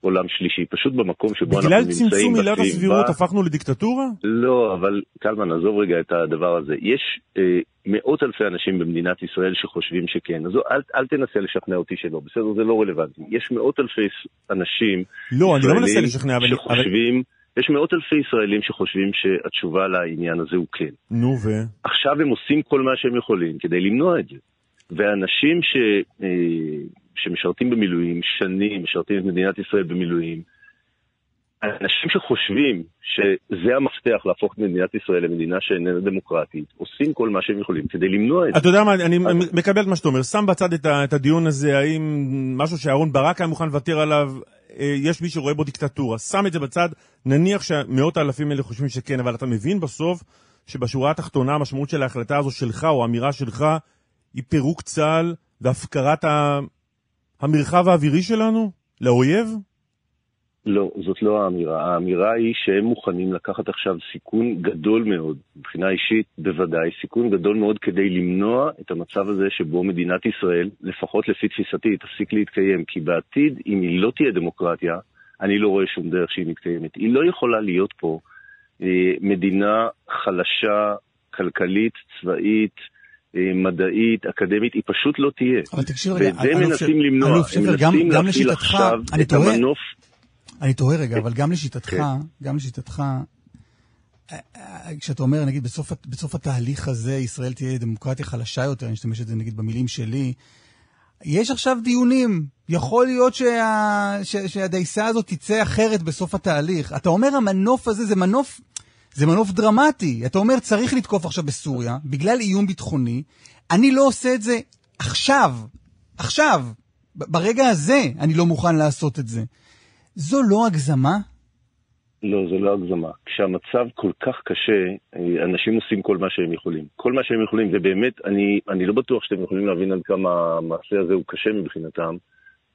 עולם שלישי, פשוט במקום שבו אנחנו בגלל נמצאים צמצום עילת הסבירות הפכנו לדיקטטורה? לא, אבל קלמן, עזוב רגע את הדבר הזה. יש אה, מאות אלפי אנשים במדינת ישראל שחושבים שכן, אז אל, אל תנסה לשכנע אותי שלא, בסדר? זה לא רלוונטי. יש מאות אלפי אנשים לא, אני לא מנסה לשכנע, אבל... אבל- שחושבים, יש מאות אלפי ישראלים שחושבים שהתשובה לעניין הזה הוא כן. נו, ו... עכשיו הם עושים כל מה שהם יכולים כדי למנוע את זה. ואנשים ש, אה, שמשרתים במילואים שנים, משרתים את מדינת ישראל במילואים, אנשים שחושבים שזה המפתח להפוך את מדינת ישראל למדינה שאיננה דמוקרטית, עושים כל מה שהם יכולים כדי למנוע את זה. אתה יודע מה, אני מקבל את מה שאתה אומר. שם בצד את הדיון הזה, האם משהו שאהרן ברק היה מוכן לוותר עליו, יש מי שרואה בו דיקטטורה. שם את זה בצד, נניח שמאות האלפים האלה חושבים שכן, אבל אתה מבין בסוף שבשורה התחתונה המשמעות של ההחלטה הזו שלך, או האמירה שלך, היא פירוק צה"ל והפקרת המרחב האווירי שלנו לאויב? לא, זאת לא האמירה. האמירה היא שהם מוכנים לקחת עכשיו סיכון גדול מאוד, מבחינה אישית בוודאי, סיכון גדול מאוד כדי למנוע את המצב הזה שבו מדינת ישראל, לפחות לפי תפיסתי, תפסיק להתקיים. כי בעתיד, אם היא לא תהיה דמוקרטיה, אני לא רואה שום דרך שהיא מתקיימת. היא לא יכולה להיות פה אה, מדינה חלשה, כלכלית, צבאית, אה, מדעית, אקדמית, היא פשוט לא תהיה. אבל תקשיב רגע, ואת זה מנסים ש- למנוע. אלוף שפר, גם- גם לשיטתך, אני תוהה- אני תוהה רגע, אבל גם לשיטתך, כן. גם לשיטתך, אה, אה, כשאתה אומר, נגיד, בסוף, בסוף התהליך הזה ישראל תהיה דמוקרטיה חלשה יותר, אני אשתמש את זה נגיד במילים שלי, יש עכשיו דיונים. יכול להיות שה, ש, שהדייסה הזאת תצא אחרת בסוף התהליך. אתה אומר המנוף הזה זה מנוף, זה מנוף דרמטי. אתה אומר צריך לתקוף עכשיו בסוריה, בגלל איום ביטחוני. אני לא עושה את זה עכשיו, עכשיו, ברגע הזה אני לא מוכן לעשות את זה. זו לא הגזמה? לא, זה לא הגזמה. כשהמצב כל כך קשה, אה, אנשים עושים כל מה שהם יכולים. כל מה שהם יכולים, ובאמת, אני, אני לא בטוח שאתם יכולים להבין עד כמה המעשה הזה הוא קשה מבחינתם,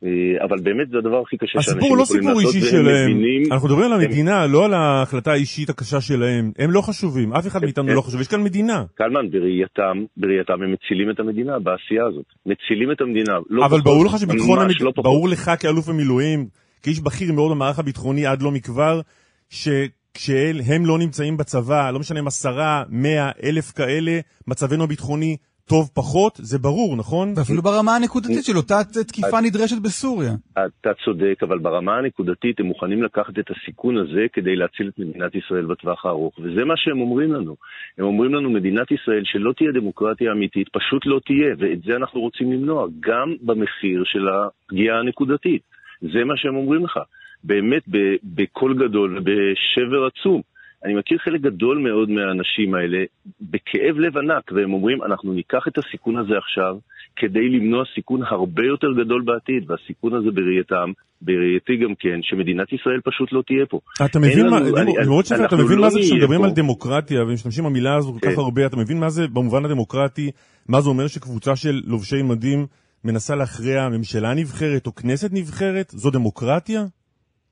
אה, אבל באמת זה הדבר הכי קשה שאנשים הסיפור הוא לא יכולים סיפור לעשות, אישי והם שלהם. מבינים... אנחנו מדברים על הם- המדינה, לא על ההחלטה האישית הקשה שלהם. הם לא חשובים, אף אחד כן, מאיתנו כן. לא חשוב. יש כאן מדינה. קלמן, בראייתם, בראייתם הם מצילים את המדינה בעשייה הזאת. מצילים את המדינה. לא אבל פחות, ברור לך שביטחון, ממש המד... לא. ברור לך כאלוף במילואים, כאיש בכיר מאוד במערך הביטחוני עד לא מכבר, שכשהם לא נמצאים בצבא, לא משנה אם עשרה, מאה, אלף כאלה, מצבנו הביטחוני טוב פחות, זה ברור, נכון? ואפילו ברמה הנקודתית של אותה תקיפה נדרשת בסוריה. אתה צודק, אבל ברמה הנקודתית הם מוכנים לקחת את הסיכון הזה כדי להציל את מדינת ישראל בטווח הארוך. וזה מה שהם אומרים לנו. הם אומרים לנו, מדינת ישראל שלא תהיה דמוקרטיה אמיתית, פשוט לא תהיה, ואת זה אנחנו רוצים למנוע, גם במחיר של הפגיעה הנקודתית. זה מה שהם אומרים לך. באמת, בקול גדול ובשבר עצום. אני מכיר חלק גדול מאוד מהאנשים האלה בכאב לב ענק, והם אומרים, אנחנו ניקח את הסיכון הזה עכשיו כדי למנוע סיכון הרבה יותר גדול בעתיד, והסיכון הזה בראייתם, בראייתי גם כן, שמדינת ישראל פשוט לא תהיה פה. אתה מבין מה, למרות שאתה אנחנו מבין לא מה זה כשמדברים. על דמוקרטיה ומשתמשים במילה הזו כל כך כן. הרבה, אתה מבין מה זה במובן הדמוקרטי, מה זה אומר שקבוצה של לובשי מדים מנסה להכריע ממשלה נבחרת או כנסת נבחרת? זו דמוקרטיה?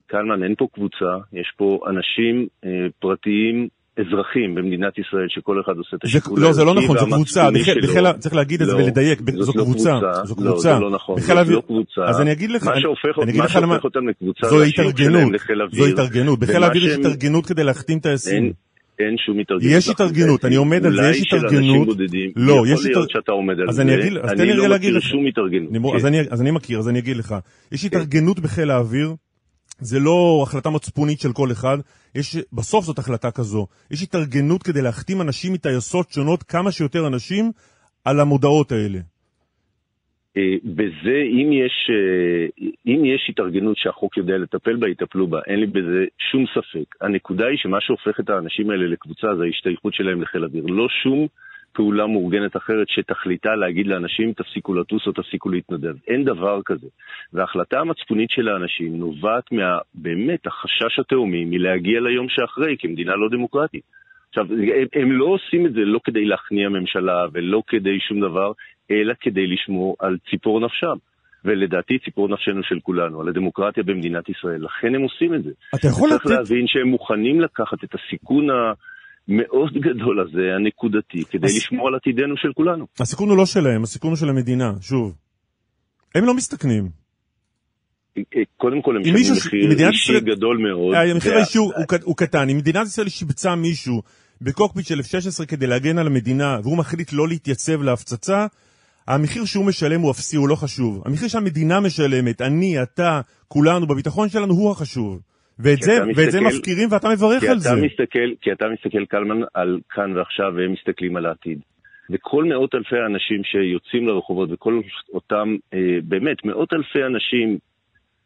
קלמן, אין פה קבוצה, יש פה אנשים אה, פרטיים, אזרחים במדינת ישראל, שכל אחד עושה את השיקול לא, זה לא נכון, זו קבוצה, בחיל, צריך להגיד את זה לא, ולדייק, זו לא קבוצה, קבוצה. זו לא, קבוצה. זה לא נכון, האוויר- לא קבוצה. אז אני אגיד לך, מה אני- שהופך, אני אגיד לך למה, אותם לקבוצה, זו התארגנות, זו התארגנות, בחיל האוויר יש התארגנות כדי להחתים טייסים. אין, אין שום התארגנות. יש התארגנות, אני עומד על זה, יש אולי של התארגנות. אנשים בודדים. לא, יכול להיות התאר- שאתה עומד על אז זה. אני אגיד- אז אני לא מכיר. שום התארגנות. כן. אז, אני, אז אני מכיר, אז אני אגיד לך. יש התארגנות בחיל האוויר, זה לא החלטה מצפונית של כל אחד, יש, בסוף זאת החלטה כזו. יש התארגנות כדי להחתים אנשים מטייסות שונות, כמה שיותר אנשים, על המודעות האלה. אה, בזה, אם יש, אה, אם יש התארגנות שהחוק יודע לטפל בה, יטפלו בה. אין לי בזה שום ספק. הנקודה היא שמה שהופך את האנשים האלה לקבוצה זה ההשתייכות שלהם לחיל אוויר. לא שום פעולה מאורגנת אחרת שתכליתה להגיד לאנשים תפסיקו לטוס או תפסיקו להתנדב. אין דבר כזה. וההחלטה המצפונית של האנשים נובעת מה, באמת, החשש התאומי מלהגיע ליום שאחרי כמדינה לא דמוקרטית. עכשיו, הם, הם לא עושים את זה לא כדי להכניע ממשלה ולא כדי שום דבר, אלא כדי לשמור על ציפור נפשם. ולדעתי ציפור נפשנו של כולנו, על הדמוקרטיה במדינת ישראל. לכן הם עושים את זה. אתה יכול צריך לתת... להבין שהם מוכנים לקחת את הסיכון המאוד גדול הזה, הנקודתי, כדי אז- לשמור על עתידנו של כולנו. הסיכון הוא לא שלהם, הסיכון הוא של המדינה, שוב. הם לא מסתכנים. קודם כל הם משלמים ש- מחיר אישי ישראל- גדול מאוד. המחיר וה- האישי הוא- הוא הוא קטן. אם מדינת ישראל שיבצה מישהו בקוקפיט של F-16 כדי להגן על המדינה, והוא מחליט לא להתייצב להפצצה, המחיר שהוא משלם הוא אפסי, הוא לא חשוב. המחיר שהמדינה משלמת, אני, אתה, כולנו, בביטחון שלנו, הוא החשוב. ואת זה, אתה ואת זה מסתכל- מפקירים ואתה מברך על זה. מסתכל, כי אתה מסתכל, קלמן, על כאן ועכשיו, והם מסתכלים על העתיד. וכל מאות אלפי האנשים שיוצאים לרחובות, וכל אותם, אה, באמת, מאות אלפי אנשים,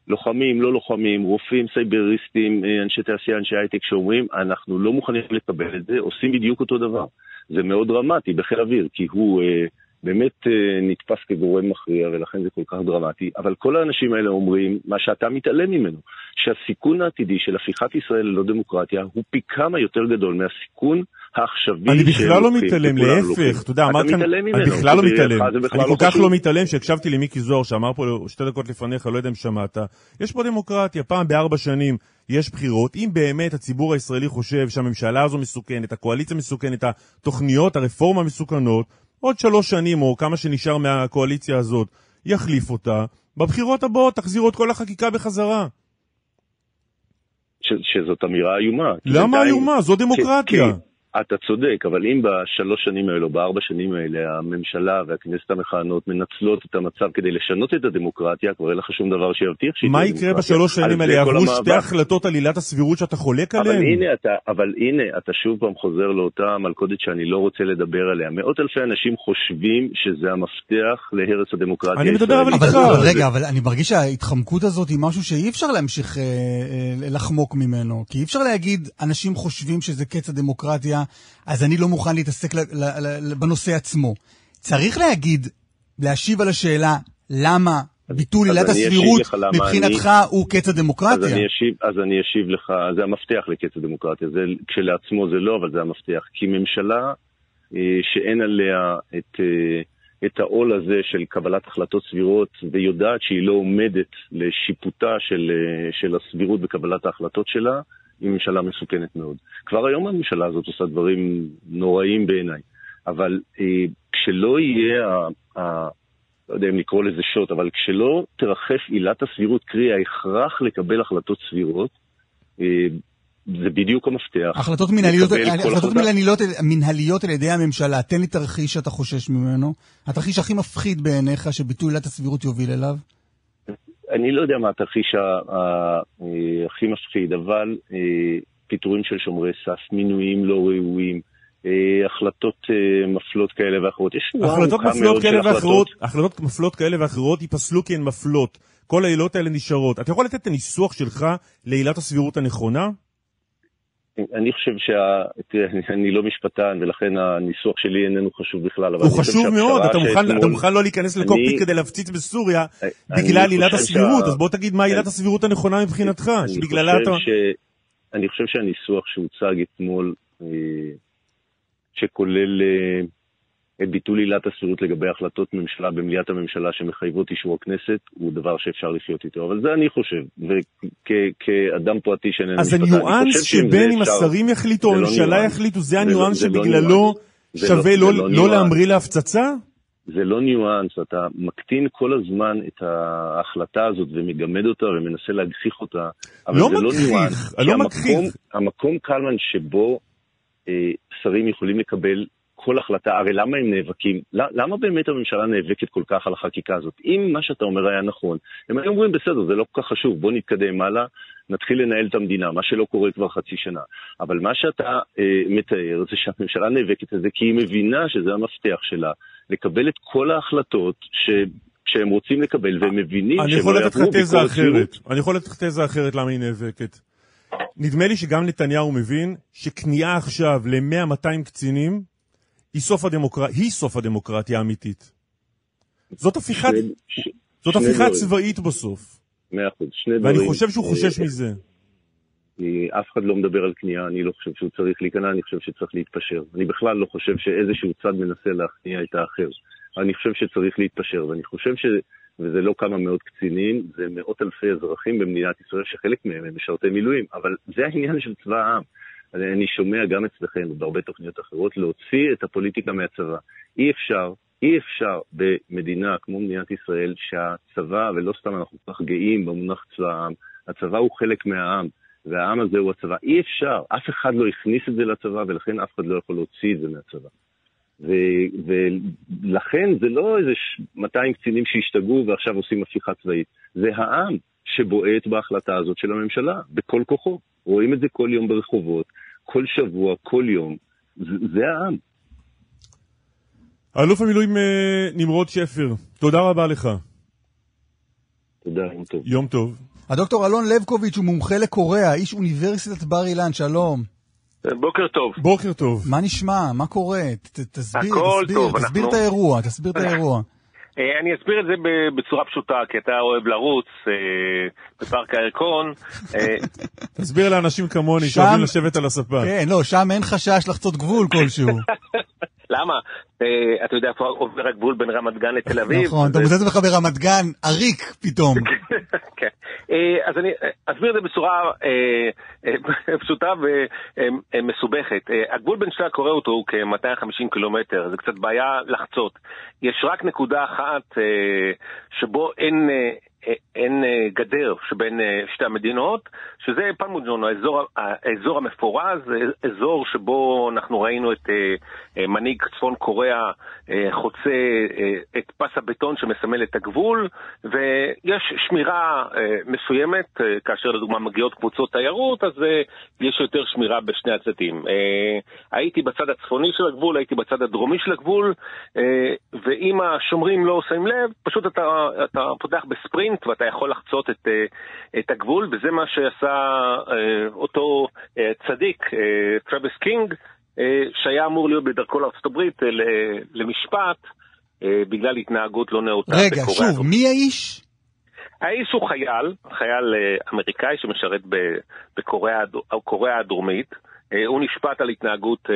לוחמים, לא לוחמים, רופאים, סייבריסטים, אה, אנשי תעשייה, אנשי הייטק, שאומרים, אנחנו לא מוכנים לקבל את זה, עושים בדיוק אותו דבר. זה מאוד דרמטי בחיל אוויר, כי הוא אה, באמת אה, נתפס כגורם מכריע, ולכן זה כל כך דרמטי. אבל כל האנשים האלה אומרים, מה שאתה מתעלם ממנו, שהסיכון העתידי של הפיכת ישראל ללא דמוקרטיה הוא פי כמה יותר גדול מהסיכון העכשווי אני בכלל לא מתעלם. להפך, אתה יודע, אמר אתה כאן, ממנו. אני בכלל לא מתעלם, אני לא כל כך. לא מתעלם שהקשבתי למיקי זוהר שאמר פה שתי דקות לפניך, לא יודע אם שמעת, יש פה דמוקרטיה, פעם בארבע שנים יש בחירות, אם באמת הציבור הישראלי חושב שהממשלה הזו מסוכנת, הקואליציה מסוכנת, התוכניות, הרפורמה מסוכנות, עוד שלוש שנים או כמה שנשאר מהקואליציה הזאת, יחליף אותה, בבחירות הבאות תחזירו את כל החקיקה בחזרה. ש- שזאת אמירה איומה. למה איומה? זו דמוקרטיה. כי- אתה צודק, אבל אם בשלוש שנים האלו, בארבע שנים האלה, הממשלה והכנסת המכהנות מנצלות את המצב כדי לשנות את הדמוקרטיה, כבר אין לך שום דבר שיבטיח שהיא מה תהיה יקרה דמוקרטיה. בשלוש על שנים זה האלה? יעברו. שתי החלטות על עילת הסבירות שאתה חולק אבל עליהן? הנה, אתה, אבל הנה, אתה שוב פעם חוזר לאותה מלכודת שאני לא רוצה לדבר עליה. מאות אלפי אנשים חושבים שזה המפתח להרס הדמוקרטיה אני מדבר אבל. אבל, איתך. אבל רגע, אבל אני מרגיש שההתחמקות הזאת היא משהו שאי אפשר להמשיך אה, אה, לחמוק ממנו. כי אי אפשר להגיד, אנשים חושבים שזה קץ הדמוקרטיה, אז אני לא מוכן להתעסק ל, ל, ל, ל, בנושא עצמו. צריך להגיד, להשיב על השאלה, למה ביטול אז עילת אני הסבירות מבחינתך הוא קץ אז הדמוקרטיה. אני, אשיב, אז אני אשיב לך, זה המפתח לקץ הדמוקרטיה, זה כשלעצמו זה לא, אבל זה המפתח. כי ממשלה אה, שאין עליה את, אה, את העול הזה של קבלת החלטות סבירות, ויודעת שהיא לא עומדת לשיפוטה של, אה, של הסבירות בקבלת ההחלטות שלה, היא ממשלה מסוכנת מאוד. כבר היום הממשלה הזאת עושה דברים נוראים בעיניי, אבל אה, כשלא יהיה ה... ה לא יודע אם לקרוא לזה שוט, אבל כשלא תרחף עילת הסבירות, קרי ההכרח לקבל החלטות סבירות, אה, זה בדיוק המפתח. החלטות מנהליות, החלטות. מנהליות, מנהליות על ידי הממשלה, תן לי תרחיש שאתה חושש ממנו. התרחיש הכי מפחיד בעיניך שביטול עילת הסבירות יוביל אליו. אני לא יודע מה התרחיש אה, הכי מפחיד, אבל אה, פיטורים של שומרי סף, מינויים לא ראויים, אה, החלטות מפלות כאלה ואחרות. יש החלטות מפלות כאלה. ואחרות, החלטות מפלות כאלה ואחרות ייפסלו כי הן מפלות. כל העילות האלה נשארות. אתה יכול לתת את הניסוח שלך לעילת הסבירות הנכונה? אני חושב שה... תראה, אני- לא משפטן, ולכן הניסוח שלי איננו חשוב בכלל. הוא חשוב מאוד, אתה מוכן- שאתמול- אתה מוכן לא להיכנס לקוקפיט אני- כדי להפציץ בסוריה אני בגלל עילת הסבירות, שה- אז בוא תגיד מה עילת אני- הסבירות הנכונה מבחינתך, אני שבגללה אתה... ש... אני חושב שהניסוח שהוצג אתמול, אה, שכולל אה, את ביטול עילת הסבירות לגבי החלטות ממשלה במליאת הממשלה שמחייבות אישור הכנסת, הוא דבר שאפשר לחיות איתו. אבל זה אני חושב, וכאדם פרטי שאיננו אז משפטן, אני הניואנס חושב שעם זה שבין אם אפשר- השרים יחליטו או לא הממשלה. יחליטו, זה לא- הניואנס לא שבגללו לא- שווה לא- לא לא ניואנס. להמריא להפצצה? זה לא ניואנס, אתה מקטין כל הזמן את ההחלטה הזאת ומגמד אותה ומנסה להגחיך אותה, אבל לא זה לא מגחיך, ניואנס. אני כי לא מגחיך. המקום קלמן שבו אה, שרים יכולים לקבל כל החלטה, הרי למה הם נאבקים? למה באמת הממשלה נאבקת כל כך על החקיקה הזאת? אם מה שאתה אומר היה נכון, הם היו אומרים, בסדר, זה לא כל כך חשוב, בוא נתקדם הלאה, נתחיל לנהל את המדינה, מה שלא קורה כבר חצי שנה. אבל מה שאתה אה, מתאר זה שהממשלה נאבקת על זה כי היא מבינה שזה המפתח שלה, לקבל את כל ההחלטות ש... שהם רוצים לקבל, והם מבינים שהם לא יעברו ביקורת אחרת. אני יכול לתת לך תזה אחרת למה היא נאבקת. נדמה לי שגם נתניהו מבין שכניעה עכשיו ל-100-200 קצינים היא סוף, הדמוקר... היא סוף הדמוקרטיה האמיתית. זאת הפיכת, ש... זאת הפיכה צבאית בסוף. מאה אחוז, שני דברים. ואני חושב שהוא חושש מזה. אף אחד לא מדבר על כניעה, אני לא חושב שהוא צריך להיכנע, אני חושב שצריך להתפשר. אני בכלל לא חושב שאיזשהו צד מנסה להכניע את האחר. אני חושב שצריך להתפשר, ואני חושב ש... וזה לא כמה מאות קצינים, זה מאות אלפי אזרחים במדינת ישראל שחלק מהם הם משרתי מילואים, אבל זה העניין של צבא העם. אני שומע גם אצלכם ובהרבה תוכניות אחרות להוציא את הפוליטיקה מהצבא. אי אפשר, אי אפשר במדינה כמו מדינת ישראל שהצבא, ולא סתם אנחנו כל כך גאים במונח צבא העם, הצבא הוא חלק מהעם, והעם הזה הוא הצבא. אי אפשר, אף אחד לא הכניס את זה לצבא, ולכן אף אחד לא יכול להוציא את זה מהצבא. ו- ולכן זה לא איזה 200 קצינים שהשתגעו ועכשיו עושים הפיכה צבאית, זה העם שבועט בהחלטה הזאת של הממשלה, בכל כוחו. רואים את זה כל יום ברחובות, כל שבוע, כל יום. זה, זה העם. אלוף המילואים אה, נמרוד שפר, תודה רבה לך. תודה, יום טוב. יום טוב. הדוקטור אלון לבקוביץ' הוא מומחה לקוריאה, איש אוניברסיטת בר אילן, שלום. בוקר טוב. בוקר טוב. מה נשמע? מה קורה? ת, תסביר, תסביר, טוב, תסביר אנחנו... את האירוע, תסביר את האירוע. אה, אני אסביר את זה בצורה פשוטה, כי אתה אוהב לרוץ אה, בפארק הירקון. אה, תסביר לאנשים כמוני שאוהבים לשבת על הספה. כן, לא, שם אין חשש לחצות גבול כלשהו. למה? אתה יודע איפה עובר הגבול בין רמת גן לתל אביב? נכון, אתה מוצא את עצמך ברמת גן, עריק פתאום. כן. אז אני אסביר את זה בצורה פשוטה ומסובכת. הגבול בין שתי הקוריאות הוא כ-250 קילומטר, זה קצת בעיה לחצות. יש רק נקודה אחת שבו אין... אין גדר שבין שתי המדינות, שזה פלמוג'ון, האזור, האזור המפורז, אזור שבו אנחנו ראינו את מנהיג צפון קוריאה חוצה את פס הבטון שמסמל את הגבול, ויש שמירה מסוימת, כאשר לדוגמה מגיעות קבוצות תיירות, אז יש יותר שמירה בשני הצדדים. הייתי בצד הצפוני של הגבול, הייתי בצד הדרומי של הגבול, ואם השומרים לא שמים לב, פשוט אתה, אתה פותח בספרינט ואתה יכול לחצות את, את הגבול, וזה מה שעשה אותו צדיק, טרוויס קינג, שהיה אמור להיות בדרכו הברית למשפט בגלל התנהגות לא נאותה. רגע, שוב, מי האיש? האיש הוא חייל, חייל אמריקאי שמשרת בקוריאה הדרומית. הוא נשפט על התנהגות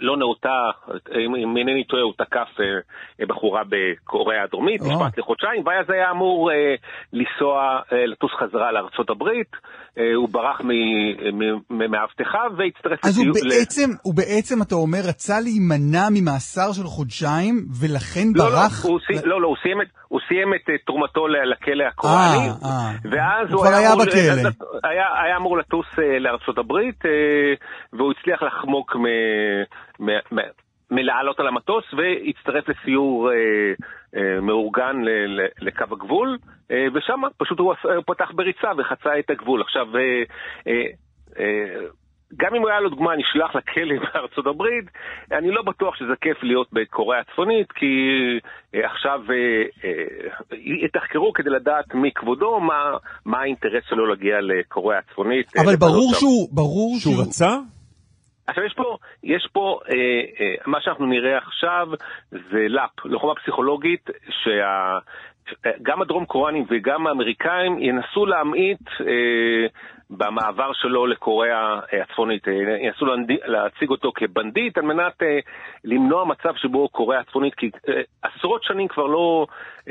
לא נאותה, אם אינני טועה, הוא תקף בחורה בקוריאה הדרומית, נשפט לחודשיים, ואז היה אמור לנסוע, לטוס חזרה לארצות הברית, הוא ברח ממאבטחיו והצטרף אז הוא בעצם, הוא בעצם, אתה אומר, רצה להימנע ממאסר של חודשיים, ולכן ברח? לא, לא, הוא סיים את תרומתו לכלא הקוראני, ואז הוא היה אמור לטוס לארצות הברית, והוא הצליח לחמוק מלעלות על המטוס והצטרף לסיור אה, אה, מאורגן ל, ל, לקו הגבול, אה, ושם פשוט הוא פתח בריצה וחצה את הגבול. עכשיו, אה, אה, אה, גם אם הוא היה לו דוגמה נשלח לכלא בארצות הברית, אני לא בטוח שזה כיף להיות בקוריאה הצפונית, כי אה, עכשיו אה, אה, יתחקרו כדי לדעת מי כבודו, מה, מה האינטרס שלו להגיע לקוריאה הצפונית. אבל ברור שהוא, ברור שהוא... שהוא רצה? עכשיו יש פה, יש פה אה, אה, מה שאנחנו נראה עכשיו זה לאפ, לוחמה פסיכולוגית שגם הדרום קוריאנים וגם האמריקאים ינסו להמעיט אה, במעבר שלו לקוריאה הצפונית. ינסו להציג אותו כבנדיט על מנת למנוע מצב שבו קוריאה הצפונית, כי עשרות שנים כבר לא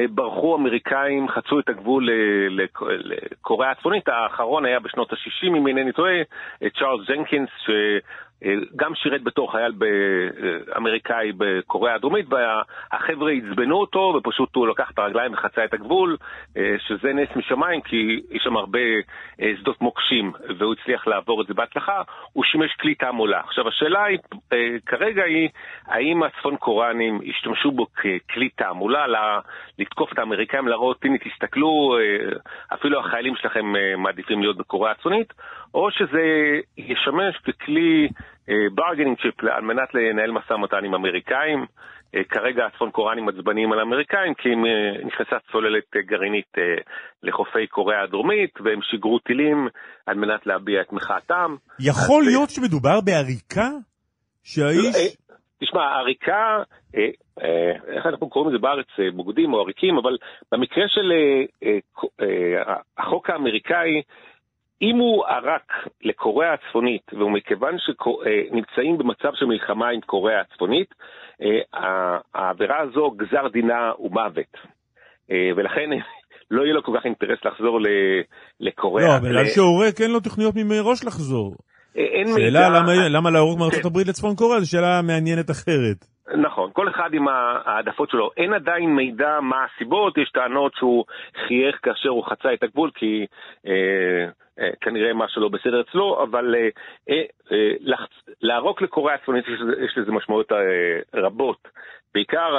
ברחו אמריקאים, חצו את הגבול לקוריאה הצפונית. האחרון היה בשנות ה-60, אם אינני טועה, צ'ארלס ג'נקינס, אה, גם שירת בתור חייל אמריקאי בקוריאה הדרומית, והחבר'ה עצבנו אותו, ופשוט הוא לקח את הרגליים וחצה את הגבול, אה, שזה נס משמיים, כי יש שם הרבה אה, שדות מוקשים, והוא הצליח לעבור את זה בהצלחה, הוא שימש כלי תעמולה. עכשיו, השאלה היא, כרגע היא, האם הצפון קוראנים השתמשו בו ככלי תעמולה, לתקוף את האמריקאים, להראות, הנה תסתכלו, אפילו החיילים שלכם מעדיפים להיות בקוריאה הצפונית, או שזה ישמש ככלי ברגנינג uh, צ'יפ על מנת לנהל משא ומתן עם אמריקאים. Uh, כרגע הצפון קוראנים עצבניים על האמריקאים כי הם, uh, נכנסה צוללת uh, גרעינית uh, לחופי קוריאה הדרומית והם שיגרו טילים על מנת להביע את מחאתם. יכול אז, להיות שמדובר בעריקה? שהאיש... תשמע, עריקה, איך אנחנו קוראים לזה בארץ, בוגדים או עריקים, אבל במקרה של החוק האמריקאי, אם הוא ערק לקוריאה הצפונית, ומכיוון שנמצאים במצב של מלחמה עם קוריאה הצפונית, אה, העבירה הזו גזר דינה הוא מוות. אה, ולכן לא יהיה לו כל כך אינטרס לחזור לקוריאה. לא, בגלל שעורק אין לו תוכניות מראש לחזור. אה, אין מידע... שאלה למה, למה להרוג מארצות כן. הברית לצפון קוריאה, זו שאלה מעניינת אחרת. נכון, כל אחד עם העדפות שלו. אין עדיין מידע מה הסיבות, יש טענות שהוא חייך כאשר הוא חצה את הגבול, כי אה, אה, כנראה משהו לא בסדר אצלו, אבל אה, אה, אה, לחצ... לערוק לקוריאה הצפונית יש, יש לזה משמעויות אה, רבות. בעיקר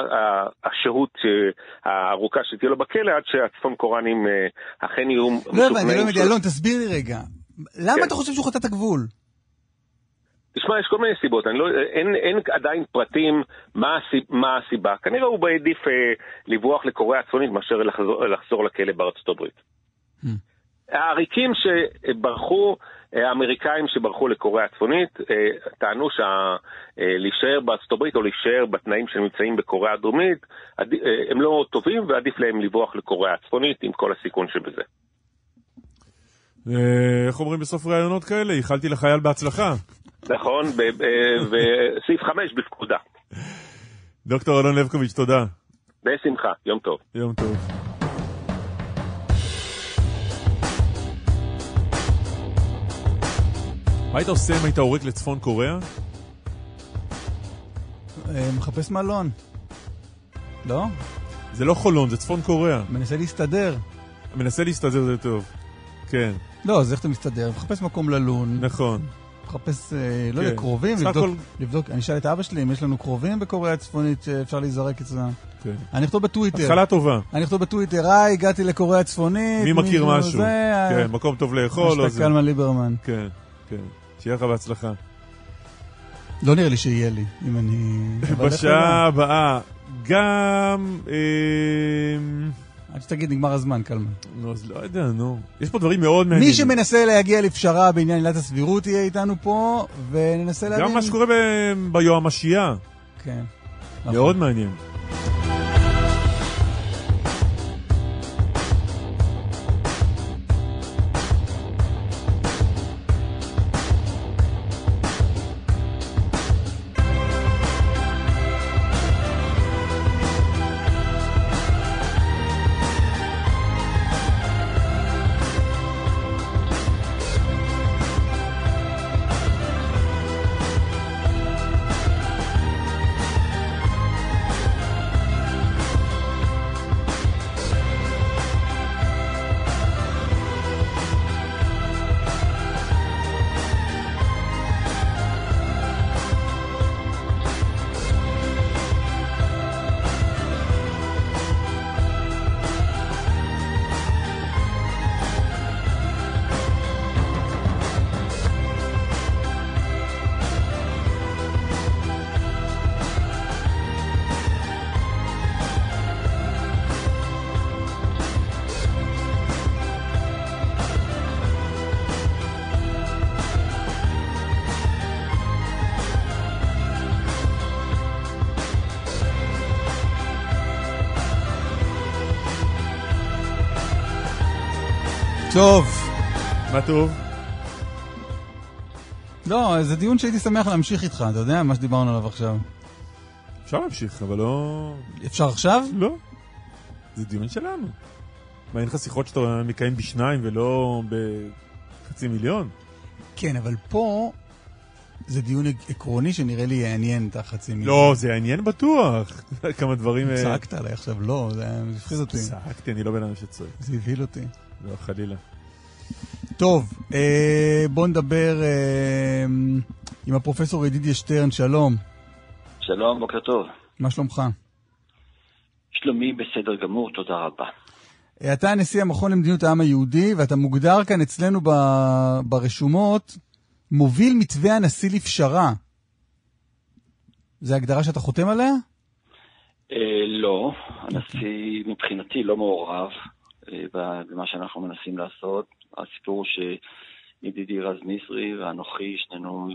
השהות אה, הארוכה שתהיה לו בכלא, עד שהצפון קוראנים אה, אכן יהיו... לא הבנתי, לא הבנתי, אלון, תסביר לי רגע. למה כן. אתה חושב שהוא חטא את הגבול? תשמע, יש כל מיני סיבות, לא, אין, אין עדיין פרטים מה, הסיב, מה הסיבה. כנראה הוא העדיף אה, לברוח לקוריאה הצפונית מאשר לחזור, לחזור לכלא בארצות הברית. Hmm. העריקים שברחו, אה, האמריקאים שברחו לקוריאה הצפונית, אה, טענו שלהישאר אה, בארצות הברית או להישאר בתנאים שנמצאים בקוריאה הדרומית, הם לא טובים ועדיף להם לברוח לקוריאה הצפונית עם כל הסיכון שבזה. איך אומרים בסוף ראיונות כאלה? איחלתי לחייל בהצלחה. נכון, בסעיף 5 בפקודה. דוקטור אלון לבקוביץ', תודה. בשמחה, יום טוב. יום טוב. מה היית עושה אם היית עורק לצפון קוריאה? אה, מחפש מלון. לא? זה לא חולון, זה צפון קוריאה. מנסה להסתדר. מנסה להסתדר זה טוב, כן. לא, אז איך אתה מסתדר? מחפש מקום ללון. נכון. מחפש, אה, לא יודע, כן. קרובים, לבדוק, לבדוק, אני אשאל את אבא שלי אם יש לנו קרובים בקוריאה הצפונית שאפשר להיזרק אצלם. כן. אני אכתוב בטוויטר. התחלה טובה. אני אכתוב בטוויטר, היי, הגעתי לקוריאה הצפונית. מי מכיר משהו? זה, כן, מקום טוב לאכול. השתק קלמן ליברמן. כן, כן. שיהיה לך בהצלחה. לא נראה לי שיהיה לי, אם אני... בשעה הבאה, גם... עד שתגיד, נגמר הזמן, קלמן. נו, אז לא יודע, נו. יש פה דברים מאוד מעניינים. מי שמנסה להגיע לפשרה בעניין עילת הסבירות יהיה איתנו פה, וננסה להבין... גם מה שקורה ביועמשייה. כן. מאוד מעניין. זה דיון שהייתי שמח להמשיך איתך, אתה יודע, מה שדיברנו עליו עכשיו. אפשר להמשיך, אבל לא... אפשר עכשיו? לא. זה דיון שלנו. מה, אין לך שיחות שאתה מקיים בשניים ולא בחצי מיליון? כן, אבל פה זה דיון עקרוני שנראה לי יעניין את החצי מיליון. לא, זה יעניין בטוח. כמה דברים... אה, צעקת עליי עכשיו, לא, זה הפחיד אותי. צעקתי, אני לא בן אדם שצועק. זה הבהיל אותי. לא, חלילה. טוב, אה, בוא נדבר אה, עם הפרופסור ידידיה שטרן, שלום. שלום, בוקר טוב. מה שלומך? שלומי בסדר גמור, תודה רבה. אה, אתה נשיא המכון למדיניות העם היהודי, ואתה מוגדר כאן אצלנו ב, ברשומות מוביל מתווה הנשיא לפשרה. זו הגדרה שאתה חותם עליה? אה, לא, הנשיא מבחינתי לא מעורב אה, במה שאנחנו מנסים לעשות. הסיפור שידידי רז נזרי ואנוכי, שנינו,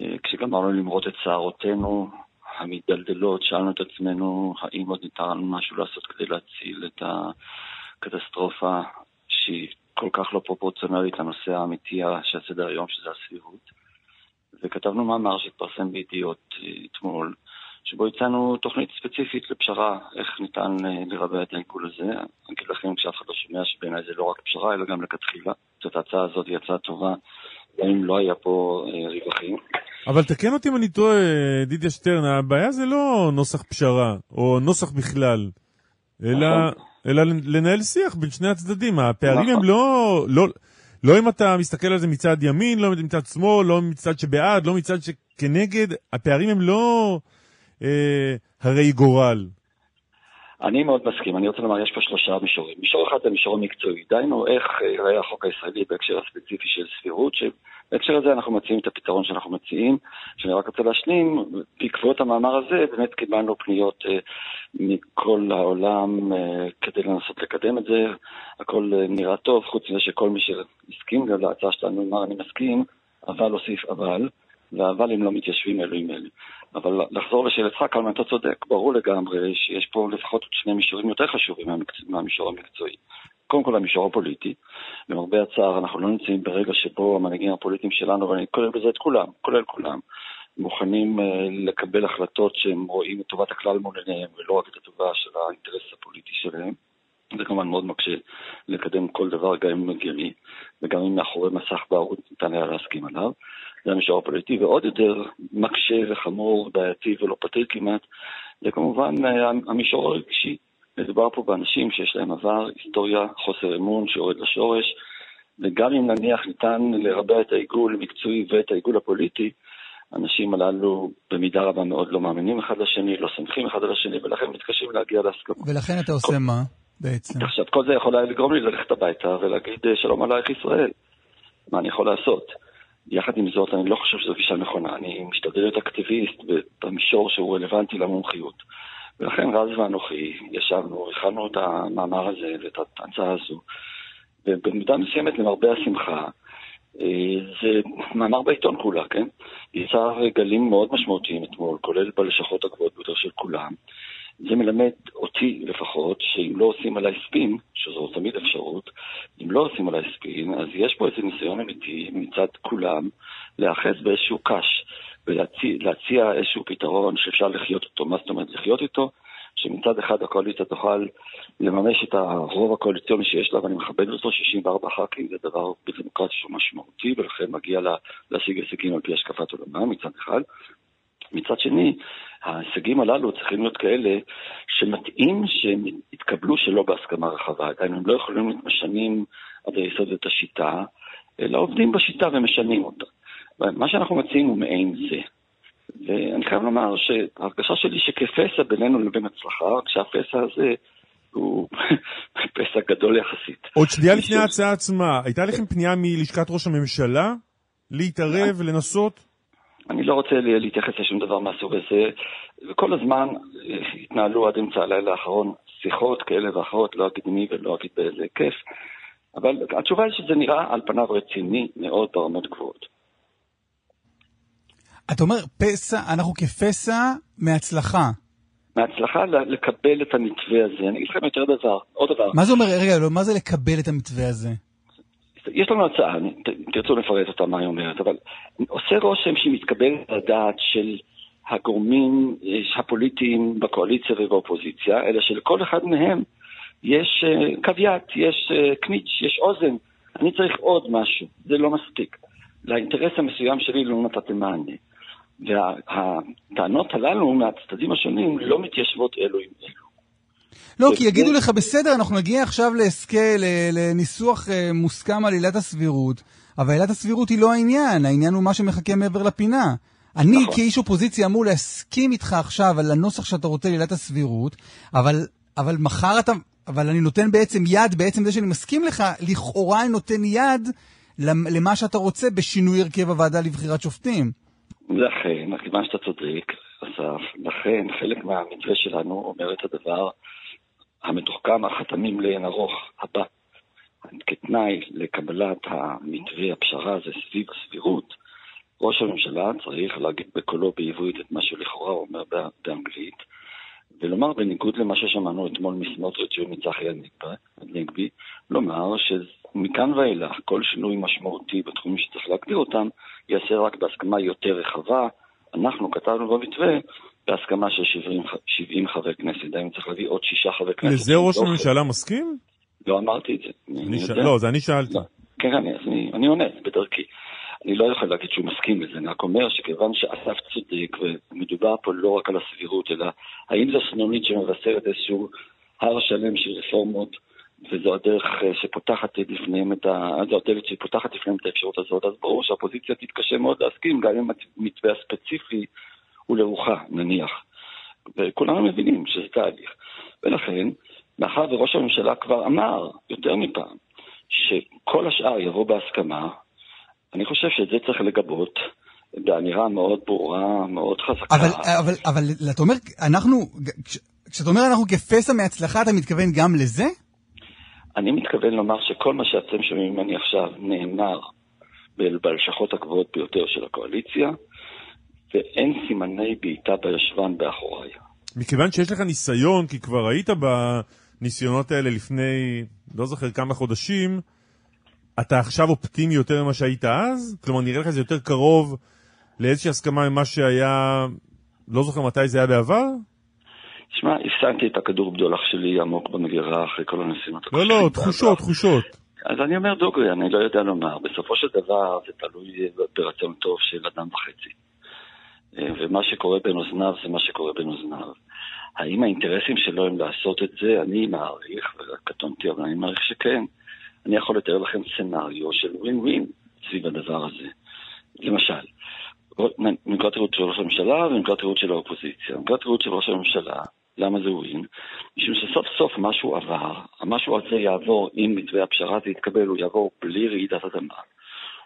אה, כשגמרנו למרות את שערותינו המתדלדלות, שאלנו את עצמנו האם עוד ניתן משהו לעשות כדי להציל את הקטסטרופה שהיא כל כך לא פרופורציונלית לנושא האמיתי של סדר היום, שזה הסבירות. וכתבנו מאמר שהתפרסם בידיעות אה, אתמול, שבו הצענו תוכנית ספציפית לפשרה, איך ניתן אה, לרבע את העיגול הזה. אני אגיד לכם כשאף אחד לא שומע שבעיניי זה לא רק פשרה, אלא גם לכתחילה. זאת ההצעה הזאת היא הצעה טובה, גם אם לא היה פה אה, רווחים. אבל תקן אותי אם אני טועה, דידיה שטרן, הבעיה זה לא נוסח פשרה, או נוסח בכלל, אלא, נכון. אלא לנהל שיח בין שני הצדדים. הפערים נכון. הם לא, לא, לא אם אתה מסתכל על זה מצד ימין, לא מצד שמאל, לא מצד שבעד, לא מצד שכנגד, הפערים הם לא אה, הרי גורל. אני מאוד מסכים, אני רוצה לומר, יש פה שלושה מישורים. מישור אחד זה מישור מקצועי, דהיינו איך ייראה החוק הישראלי בהקשר הספציפי של סבירות, שבהקשר הזה אנחנו מציעים את הפתרון שאנחנו מציעים, שאני רק רוצה להשלים, בעקבות המאמר הזה באמת קיבלנו פניות אה, מכל העולם אה, כדי לנסות לקדם את זה, הכל אה, נראה טוב, חוץ מזה שכל מי שהסכים להצעה שלנו אמר אני מסכים, אבל הוסיף אבל, והאבלים לא מתיישבים אלו עם אלו. אבל לחזור לשאלתך, קלמן, אתה צודק, ברור לגמרי שיש פה לפחות שני מישורים יותר חשובים מהמישור המקצועי. קודם כל המישור הפוליטי. למרבה הצער, אנחנו לא נמצאים ברגע שבו המנהיגים הפוליטיים שלנו, ואני כולל בזה את כולם, כולל כולם, מוכנים uh, לקבל החלטות שהם רואים את טובת הכלל מול עיניהם, ולא רק את הטובה של האינטרס הפוליטי שלהם. זה כמובן מאוד מקשה לקדם כל דבר, גם אם מגיעי, וגם אם מאחורי מסך בערוץ ניתן היה להסכים עליו. זה המישור הפוליטי, ועוד יותר מקשה וחמור, בעייתי ולא פתיר כמעט, זה כמובן המישור הרגשי. מדובר פה באנשים שיש להם עבר, היסטוריה, חוסר אמון שיורד לשורש, וגם אם נניח ניתן לרבע את העיגול המקצועי ואת העיגול הפוליטי, האנשים הללו במידה רבה מאוד לא מאמינים אחד לשני, לא סומכים אחד על השני, ולכן מתקשים להגיע להסכמה. ולכן אתה עושה כל... מה בעצם? עכשיו, כל זה יכול היה לגרום לי ללכת הביתה ולהגיד שלום עלייך ישראל. מה אני יכול לעשות? יחד עם זאת, אני לא חושב שזו גישה נכונה. אני משתדל להיות אקטיביסט במישור שהוא רלוונטי למומחיות. ולכן רז ואנוכי ישבנו, הכנו את המאמר הזה ואת ההצעה הזו, ובמידה מסוימת, למרבה השמחה, אה, זה מאמר בעיתון כולה, כן? יצר גלים מאוד משמעותיים אתמול, כולל בלשכות הגבוהות ביותר של כולם. זה מלמד אותי לפחות, שאם לא עושים עליי ספין, שזו תמיד אפשרות, אם לא עושים עליי ספין, אז יש פה איזה ניסיון אמיתי מצד כולם להיאחז באיזשהו קש ולהציע איזשהו פתרון שאפשר לחיות אותו. מה זאת אומרת לחיות איתו? שמצד אחד הקואליציה תוכל לממש את הרוב הקואליציוני שיש לה, ואני מכבד אותו, 64 ח"כים זה דבר בדמוקרטיה שהוא משמעותי, ולכן מגיע לה להשיג הישגים על פי השקפת עולמה מצד אחד. מצד שני, ההישגים הללו צריכים להיות כאלה שמתאים שהם יתקבלו שלא בהסכמה רחבה. עדיין הם לא יכולים להיות משנים עד היסוד את השיטה, אלא עובדים בשיטה ומשנים אותה. מה שאנחנו מציעים הוא מעין זה. ואני חייב לומר שההרגשה שלי שכפסע בינינו לבין הצלחה, כשהפסע הזה הוא פסע גדול יחסית. עוד שנייה לפני ההצעה עצמה, הייתה לכם פנייה מלשכת ראש הממשלה להתערב, לנסות? אני לא רוצה להתייחס לשום דבר מהסוג הזה, וכל הזמן אה, התנהלו עד אמצע הלילה האחרון שיחות כאלה ואחרות, לא אגיד מי ולא אגיד באיזה היקף, אבל התשובה היא שזה נראה על פניו רציני מאוד ברמות גבוהות. אתה אומר, פסע, אנחנו כפסע מהצלחה. מהצלחה לקבל את המתווה הזה. אני אגיד לכם יותר דבר, עוד דבר. מה זה אומר, רגע, לא, מה זה לקבל את המתווה הזה? יש לנו הצעה, תרצו לפרט אותה מה היא אומרת, אבל עושה רושם שהיא מתקבלת לדעת של הגורמים אה, הפוליטיים בקואליציה ובאופוזיציה, אלא שלכל אחד מהם יש uh, קוויאט, יש uh, קניץ', יש אוזן. אני צריך עוד משהו, זה לא מספיק. לאינטרס המסוים שלי לא נתתם מענה. והטענות הללו מהצדדים השונים לא מתיישבות אלו עם אלו. לא, כי יגידו לך, בסדר, אנחנו נגיע עכשיו להסכם, לניסוח אה, מוסכם על עילת הסבירות, אבל עילת הסבירות היא לא העניין, העניין הוא מה שמחכה מעבר לפינה. אני נכון. כאיש אופוזיציה אמור להסכים איתך עכשיו על הנוסח שאתה רוצה לעילת הסבירות, אבל, אבל מחר אתה, אבל אני נותן בעצם יד, בעצם זה שאני מסכים לך, לכאורה אני נותן יד למה שאתה רוצה בשינוי הרכב הוועדה לבחירת שופטים. לכן, כיוון שאתה צודק, אסף, לכן חלק מהמתווה שלנו אומר את הדבר המתוחכם, החתמים לאין ארוך הבא. כתנאי לקבלת המתווה, הפשרה הזה סביב הסבירות, ראש הממשלה צריך להגיד בקולו בעברית את מה שלכאורה הוא אומר באנגלית, ולומר בניגוד למה ששמענו אתמול מסמוטריץ' ומצחי הנגבי, לומר שמכאן ואילך כל שינוי משמעותי בתחומים שצריך להגדיר אותם, ייעשה רק בהסכמה יותר רחבה. אנחנו כתבנו במתווה בהסכמה של 70, 70 חברי כנסת, האם צריך להביא עוד שישה חברי כנסת. לזה ראש הממשלה מסכים? לא אמרתי את זה. אני ש... לא, זה אני שאלתי. לא. כן, אני, אני, אני עונה, בדרכי. אני לא יכול להגיד שהוא מסכים לזה, אני רק אומר שכיוון שאסף צודק, ומדובר פה לא רק על הסבירות, אלא האם זו סנונית שמבשרת איזשהו הר שלם של רפורמות, וזו הדרך אה, שפותחת לפניהם את ה... זו הדלת שפותחת לפניהם את האפשרות הזאת, אז ברור שהאופוזיציה תתקשה מאוד להסכים, גם אם המתווה הספציפי הוא לרוחה, נניח. וכולנו מבינים שזה תהליך. ולכן, מאחר וראש הממשלה כבר אמר יותר מפעם שכל השאר יבוא בהסכמה, אני חושב שאת זה צריך לגבות באמירה מאוד ברורה, מאוד חזקה. אבל, אבל, אבל אתה אומר, אנחנו, כשאתה אומר אנחנו כפסע מהצלחה, אתה מתכוון גם לזה? אני מתכוון לומר שכל מה שאתם שומעים ממני עכשיו נאמר בלשכות הגבוהות ביותר של הקואליציה, ואין סימני בעיטה בישבן באחוריי. מכיוון שיש לך ניסיון, כי כבר היית בניסיונות האלה לפני, לא זוכר כמה חודשים, אתה עכשיו אופטימי יותר ממה שהיית אז? כלומר, נראה לך זה יותר קרוב לאיזושהי הסכמה ממה שהיה, לא זוכר מתי זה היה בעבר? תשמע, הפסנתי את הכדור בדולח שלי עמוק במגירה אחרי כל הנסיונות לא, לא, תחושות, תחושות. אז אני אומר דוגרי, אני לא יודע לומר. בסופו של דבר זה תלוי ברצון טוב של אדם וחצי. אה, ומה שקורה בין אוזניו זה מה שקורה בין אוזניו. האם האינטרסים שלו הם לעשות את זה? אני מעריך, וקטונתי, אבל אני מעריך שכן. אני יכול לתאר לכם סצנריו של ווין ווין סביב הדבר הזה. למשל, מנקודת ראות של ראש הממשלה ומנקודת ראות של האופוזיציה. מנקודת ראות של ראש הממשלה, למה זה ווין? משום שסוף סוף משהו עבר, המשהו הזה יעבור, אם מתווה הפשרה הזה יתקבל, הוא יעבור בלי רעידת אדמה.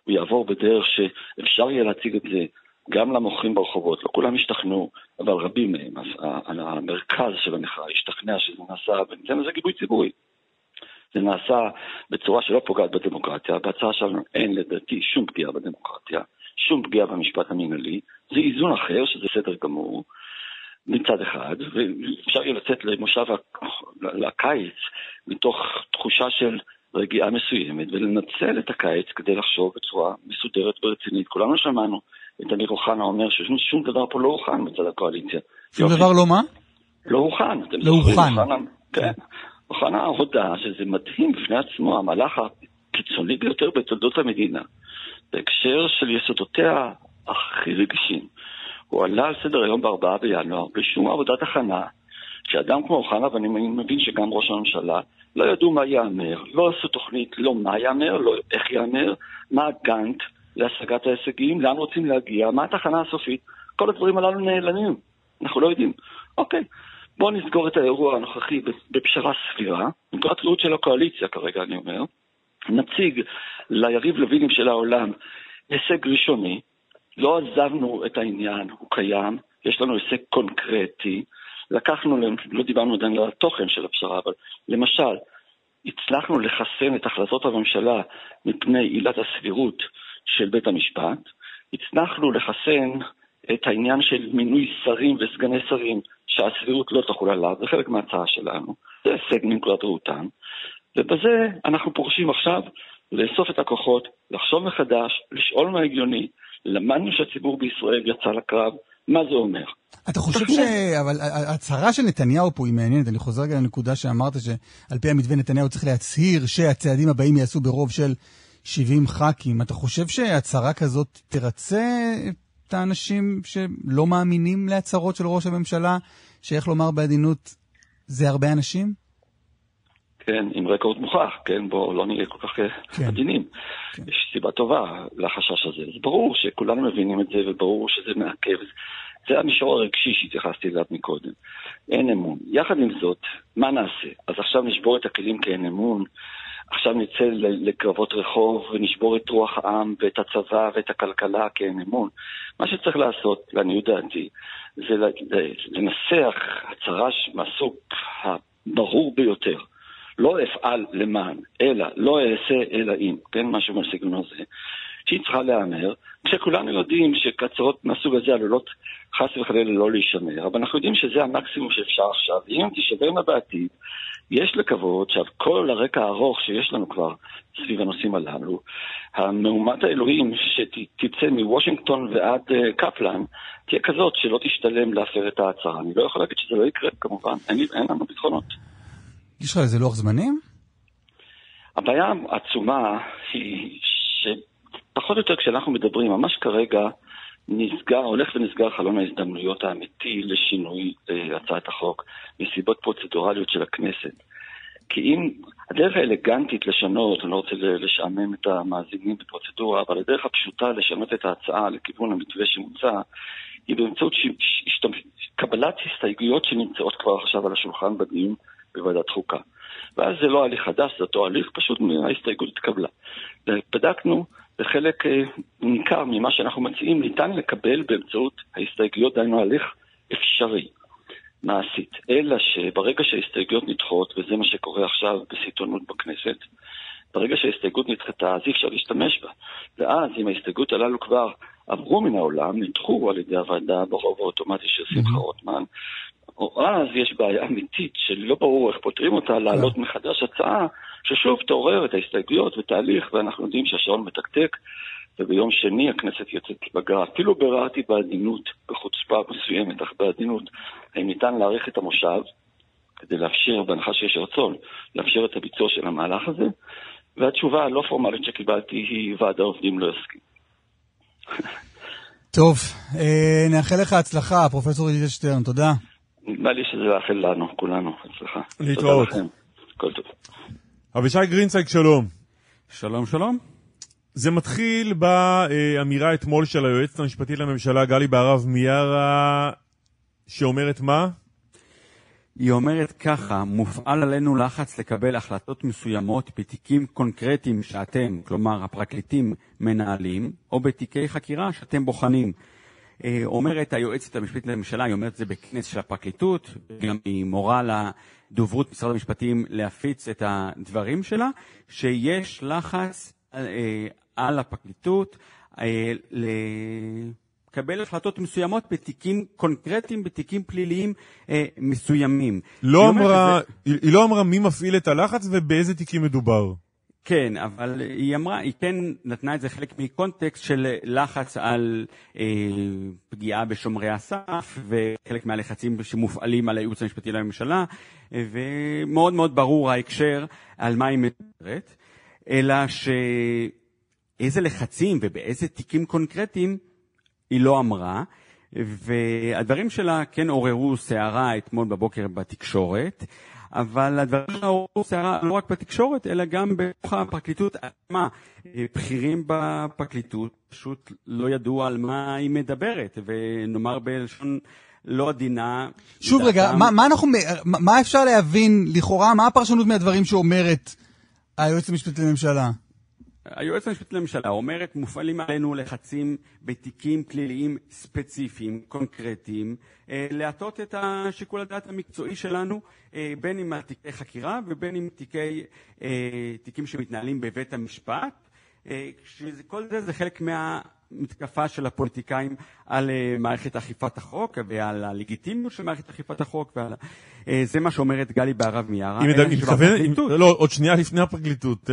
הוא יעבור בדרך שאפשר יהיה להציג את זה גם למוכרים ברחובות, לא כולם השתכנעו, אבל רבים מהם, המרכז של המחאה השתכנע שזה נעשה, וניתן לזה גיבוי ציבורי. זה נעשה בצורה שלא פוגעת בדמוקרטיה, בהצעה שלנו אין לדעתי שום פגיעה בדמוקרטיה, שום פגיעה במשפט המינהלי, זה איזון אחר, שזה סדר גמור, מצד אחד, ואפשר יהיה לצאת למושב הקיץ מתוך תחושה של רגיעה מסוימת, ולנצל את הקיץ כדי לחשוב בצורה מסודרת ורצינית. כולנו שמענו את אמיר אוחנה אומר ששום דבר פה לא הוכן מצד הקואליציה. שום דבר לא מה? לא הוכן. לא הוכן. כן. אוחנה הודה שזה מדהים בפני עצמו, המהלך הקיצוני ביותר בתולדות המדינה, בהקשר של יסודותיה הכי רגישים. הוא עלה על סדר היום בארבעה בינואר, בלי שום עבודת הכנה, שאדם כמו אוחנה, ואני מבין שגם ראש הממשלה, לא ידעו מה ייאמר, לא עשו תוכנית, לא מה ייאמר, לא איך ייאמר, מה הגאנט להשגת ההישגים, לאן רוצים להגיע, מה התחנה הסופית, כל הדברים הללו נעלמים, אנחנו לא יודעים. אוקיי, בואו נסגור את האירוע הנוכחי בפשרה סבירה, נקודת ראות של הקואליציה כרגע, אני אומר, נציג ליריב לוינים של העולם הישג ראשוני, לא עזבנו את העניין, הוא קיים, יש לנו הישג קונקרטי, לקחנו, לא דיברנו עדיין על התוכן של הפשרה, אבל למשל, הצלחנו לחסן את החלטות הממשלה מפני עילת הסבירות של בית המשפט, הצלחנו לחסן את העניין של מינוי שרים וסגני שרים שהסבירות לא תחול עליו, זה חלק מההצעה שלנו, זה הישג מנקודת ראותם, ובזה אנחנו פורשים עכשיו לאסוף את הכוחות, לחשוב מחדש, לשאול מה הגיוני, למדנו שהציבור בישראל יצא לקרב, מה זה אומר? אתה חושב ש... אבל ההצהרה של נתניהו פה היא מעניינת, אני חוזר רגע לנקודה שאמרת שעל פי המתווה נתניהו צריך להצהיר שהצעדים הבאים יעשו ברוב של 70 ח"כים. אתה חושב שהצהרה כזאת תרצה את האנשים שלא מאמינים להצהרות של ראש הממשלה, שאיך לומר בעדינות, זה הרבה אנשים? כן, עם רקורד מוכח, כן, בואו לא נהיה כל כך כן. עדינים. כן. יש סיבה טובה לחשש הזה. אז ברור שכולנו מבינים את זה, וברור שזה מעכב. זה המישור הרגשי שהתייחסתי אליו מקודם. אין אמון. יחד עם זאת, מה נעשה? אז עכשיו נשבור את הכלים כי אין אמון, עכשיו נצא לקרבות רחוב ונשבור את רוח העם ואת הצבא ואת הכלכלה כי אין אמון. מה שצריך לעשות, לעניות דעתי, זה לנסח הצהרה מהסוג הברור ביותר. לא אפעל למען, אלא, לא אעשה אלא אם, כן, משהו מהסגנון הזה, שהיא צריכה להיאמר, כשכולנו יודעים שהצהרות מהסוג הזה עלולות חס וחלילה לא להישמר, אבל אנחנו יודעים שזה המקסימום שאפשר עכשיו, ואם תישברנה בעתיד, יש לקוות שעל כל הרקע הארוך שיש לנו כבר סביב הנושאים הללו, המהומת האלוהים שתצא מוושינגטון ועד uh, קפלן, תהיה כזאת שלא תשתלם להפר את ההצהרה. אני לא יכול להגיד שזה לא יקרה, כמובן, אין, אין לנו ביטחונות. יש לך איזה לוח זמנים? הבעיה העצומה היא שפחות או יותר כשאנחנו מדברים, ממש כרגע נסגר, הולך ונסגר חלון ההזדמנויות האמיתי לשינוי אה, הצעת החוק מסיבות פרוצדורליות של הכנסת. כי אם הדרך האלגנטית לשנות, אני לא רוצה לשעמם את המאזינים בפרוצדורה, אבל הדרך הפשוטה לשנות את ההצעה לכיוון המתווה שמוצע, היא באמצעות ש... ש... קבלת הסתייגויות שנמצאות כבר עכשיו על השולחן בדיון בוועדת חוקה. ואז זה לא הליך חדש, זה אותו הליך, פשוט ההסתייגות התקבלה. בדקנו, וחלק אה, ניכר ממה שאנחנו מציעים ניתן לקבל באמצעות ההסתייגויות, דהיינו הליך אפשרי, מעשית. אלא שברגע שההסתייגויות נדחות, וזה מה שקורה עכשיו בסיטונות בכנסת, ברגע שההסתייגות נדחתה, אז אי אפשר להשתמש בה. ואז אם ההסתייגות הללו כבר עברו מן העולם, נדחו על ידי הוועדה ברוב האוטומטי של שמחה רוטמן, או אז יש בעיה אמיתית שלא ברור איך פותרים אותה, להעלות מחדש הצעה ששוב תעורר את ההסתייגויות ותהליך, ואנחנו יודעים שהשעון מתקתק, וביום שני הכנסת יוצאת לפגרה. אפילו ביררתי בעדינות, בחוצפה מסוימת, אך בעדינות, האם ניתן להאריך את המושב כדי לאפשר, בהנחה שיש רצון, לאפשר את הביצוע של המהלך הזה, והתשובה הלא פורמלית שקיבלתי היא ועד העובדים לא יסכים. טוב, אה, נאחל לך הצלחה, פרופסור ידידיה שטרן, תודה. נדמה לי שזה לאחל לנו, כולנו, הצלחה. להתראות. כל טוב. אבישי גרינצייג, שלום. שלום, שלום. זה מתחיל באמירה אתמול של היועצת המשפטית לממשלה, גלי בהרב מיארה, שאומרת מה? היא אומרת ככה, מופעל עלינו לחץ לקבל החלטות מסוימות בתיקים קונקרטיים שאתם, כלומר הפרקליטים, מנהלים, או בתיקי חקירה שאתם בוחנים. אה, אומרת היועצת המשפטית לממשלה, היא אומרת את זה בכנס של הפרקליטות, גם היא מורה לדוברות משרד המשפטים להפיץ את הדברים שלה, שיש לחץ אה, על הפרקליטות אה, לקבל החלטות מסוימות בתיקים קונקרטיים, בתיקים פליליים מסוימים. לא היא אמרה, שזה- היא היא לא אמרה מי מפעיל את הלחץ ובאיזה תיקים מדובר. כן, אבל היא אמרה, היא כן נתנה את זה חלק מקונטקסט של לחץ על אה, פגיעה בשומרי הסף, וחלק מהלחצים שמופעלים על הייעוץ המשפטי לממשלה, אה, ומאוד מאוד ברור ההקשר על מה היא מדברת, אלא שאיזה לחצים ובאיזה תיקים קונקרטיים היא לא אמרה. והדברים שלה כן עוררו סערה אתמול בבוקר בתקשורת, אבל הדברים שלה עוררו סערה לא רק בתקשורת, אלא גם בתוך הפרקליטות עצמה. בכירים בפרקליטות פשוט לא ידעו על מה היא מדברת, ונאמר בלשון לא עדינה. שוב רגע, דעתם- מה, מה, אנחנו, מה, מה אפשר להבין לכאורה, מה הפרשנות מהדברים שאומרת היועצת המשפטית לממשלה? היועצת המשפטית לממשלה אומרת, מופעלים עלינו לחצים בתיקים פליליים ספציפיים, קונקרטיים, אה, להטות את השיקול הדעת המקצועי שלנו, אה, בין אם על תיקי חקירה ובין אם תיקי, אה, תיקים שמתנהלים בבית המשפט. כל זה זה חלק מהמתקפה של הפוליטיקאים על מערכת אכיפת החוק ועל הלגיטימיות של מערכת אכיפת החוק. ועל... זה מה שאומרת גלי בהרב מיארה. היא היא מתכוונת, לא, עוד שנייה לפני הפרקליטות.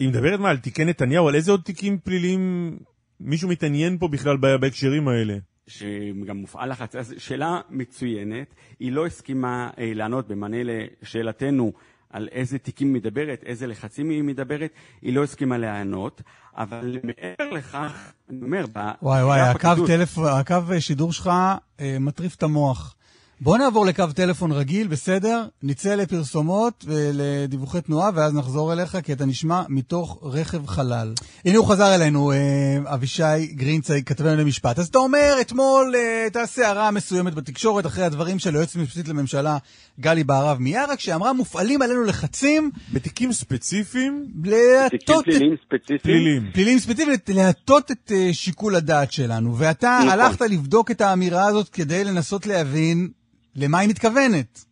אה, היא מדברת מה, על תיקי נתניהו? על איזה עוד תיקים פליליים מישהו מתעניין פה בכלל בהקשרים האלה? שגם מופעל לחץ. אז שאלה מצוינת, היא לא הסכימה אה, לענות במענה לשאלתנו על איזה תיקים מדברת, איזה לחצים היא מדברת, היא לא הסכימה לענות, אבל מעבר לכך, אני אומר, וואי וואי, הקו, טלפ... הקו שידור שלך אה, מטריף את המוח. בוא נעבור לקו טלפון רגיל, בסדר? נצא לפרסומות ולדיווחי תנועה, ואז נחזור אליך, כי אתה נשמע מתוך רכב חלל. הנה הוא חזר אלינו, אה, אבישי גרינצייג, כתבנו למשפט. אז אתה אומר, אתמול אה, הייתה סערה מסוימת בתקשורת אחרי הדברים של היועצת המשפטית לממשלה, גלי בהרב מיארה, כשאמרה, מופעלים עלינו לחצים... בתיקים ספציפיים? להטות... תיקים פליליים ספציפיים? פליליים. פליליים ספציפיים, להטות את uh, שיקול הדעת שלנו. ואתה נכון. הלכת לבדוק את האמירה הזאת כדי לנסות להבין למה היא מתכוונת.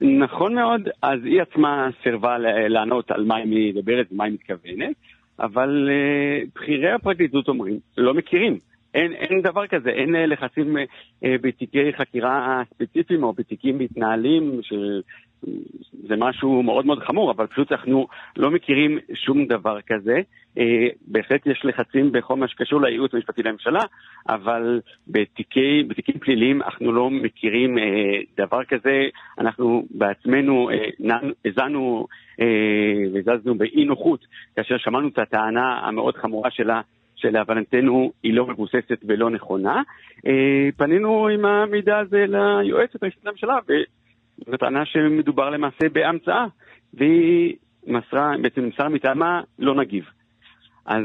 נכון מאוד, אז היא עצמה סירבה לענות על מה היא מדברת ומה היא מתכוונת, אבל uh, בכירי הפרקליטות אומרים, לא מכירים. אין, אין דבר כזה, אין uh, לחצים uh, בתיקי חקירה ספציפיים או בתיקים מתנהלים, שזה משהו מאוד מאוד חמור, אבל פשוט אנחנו לא מכירים שום דבר כזה. Uh, בהחלט יש לחצים בכל מה שקשור לייעוץ המשפטי לממשלה, אבל בתיקי, בתיקים פליליים אנחנו לא מכירים uh, דבר כזה. אנחנו בעצמנו האזנו uh, והזזנו באי נוחות כאשר שמענו את הטענה המאוד חמורה שלה. שלהבנתנו היא לא מבוססת ולא נכונה. אה, פנינו עם המידע הזה ליועצת המשפטית לממשלה, וזו טענה שמדובר למעשה בהמצאה, והיא מסרה, בעצם נמסר מטעמה, לא נגיב. אז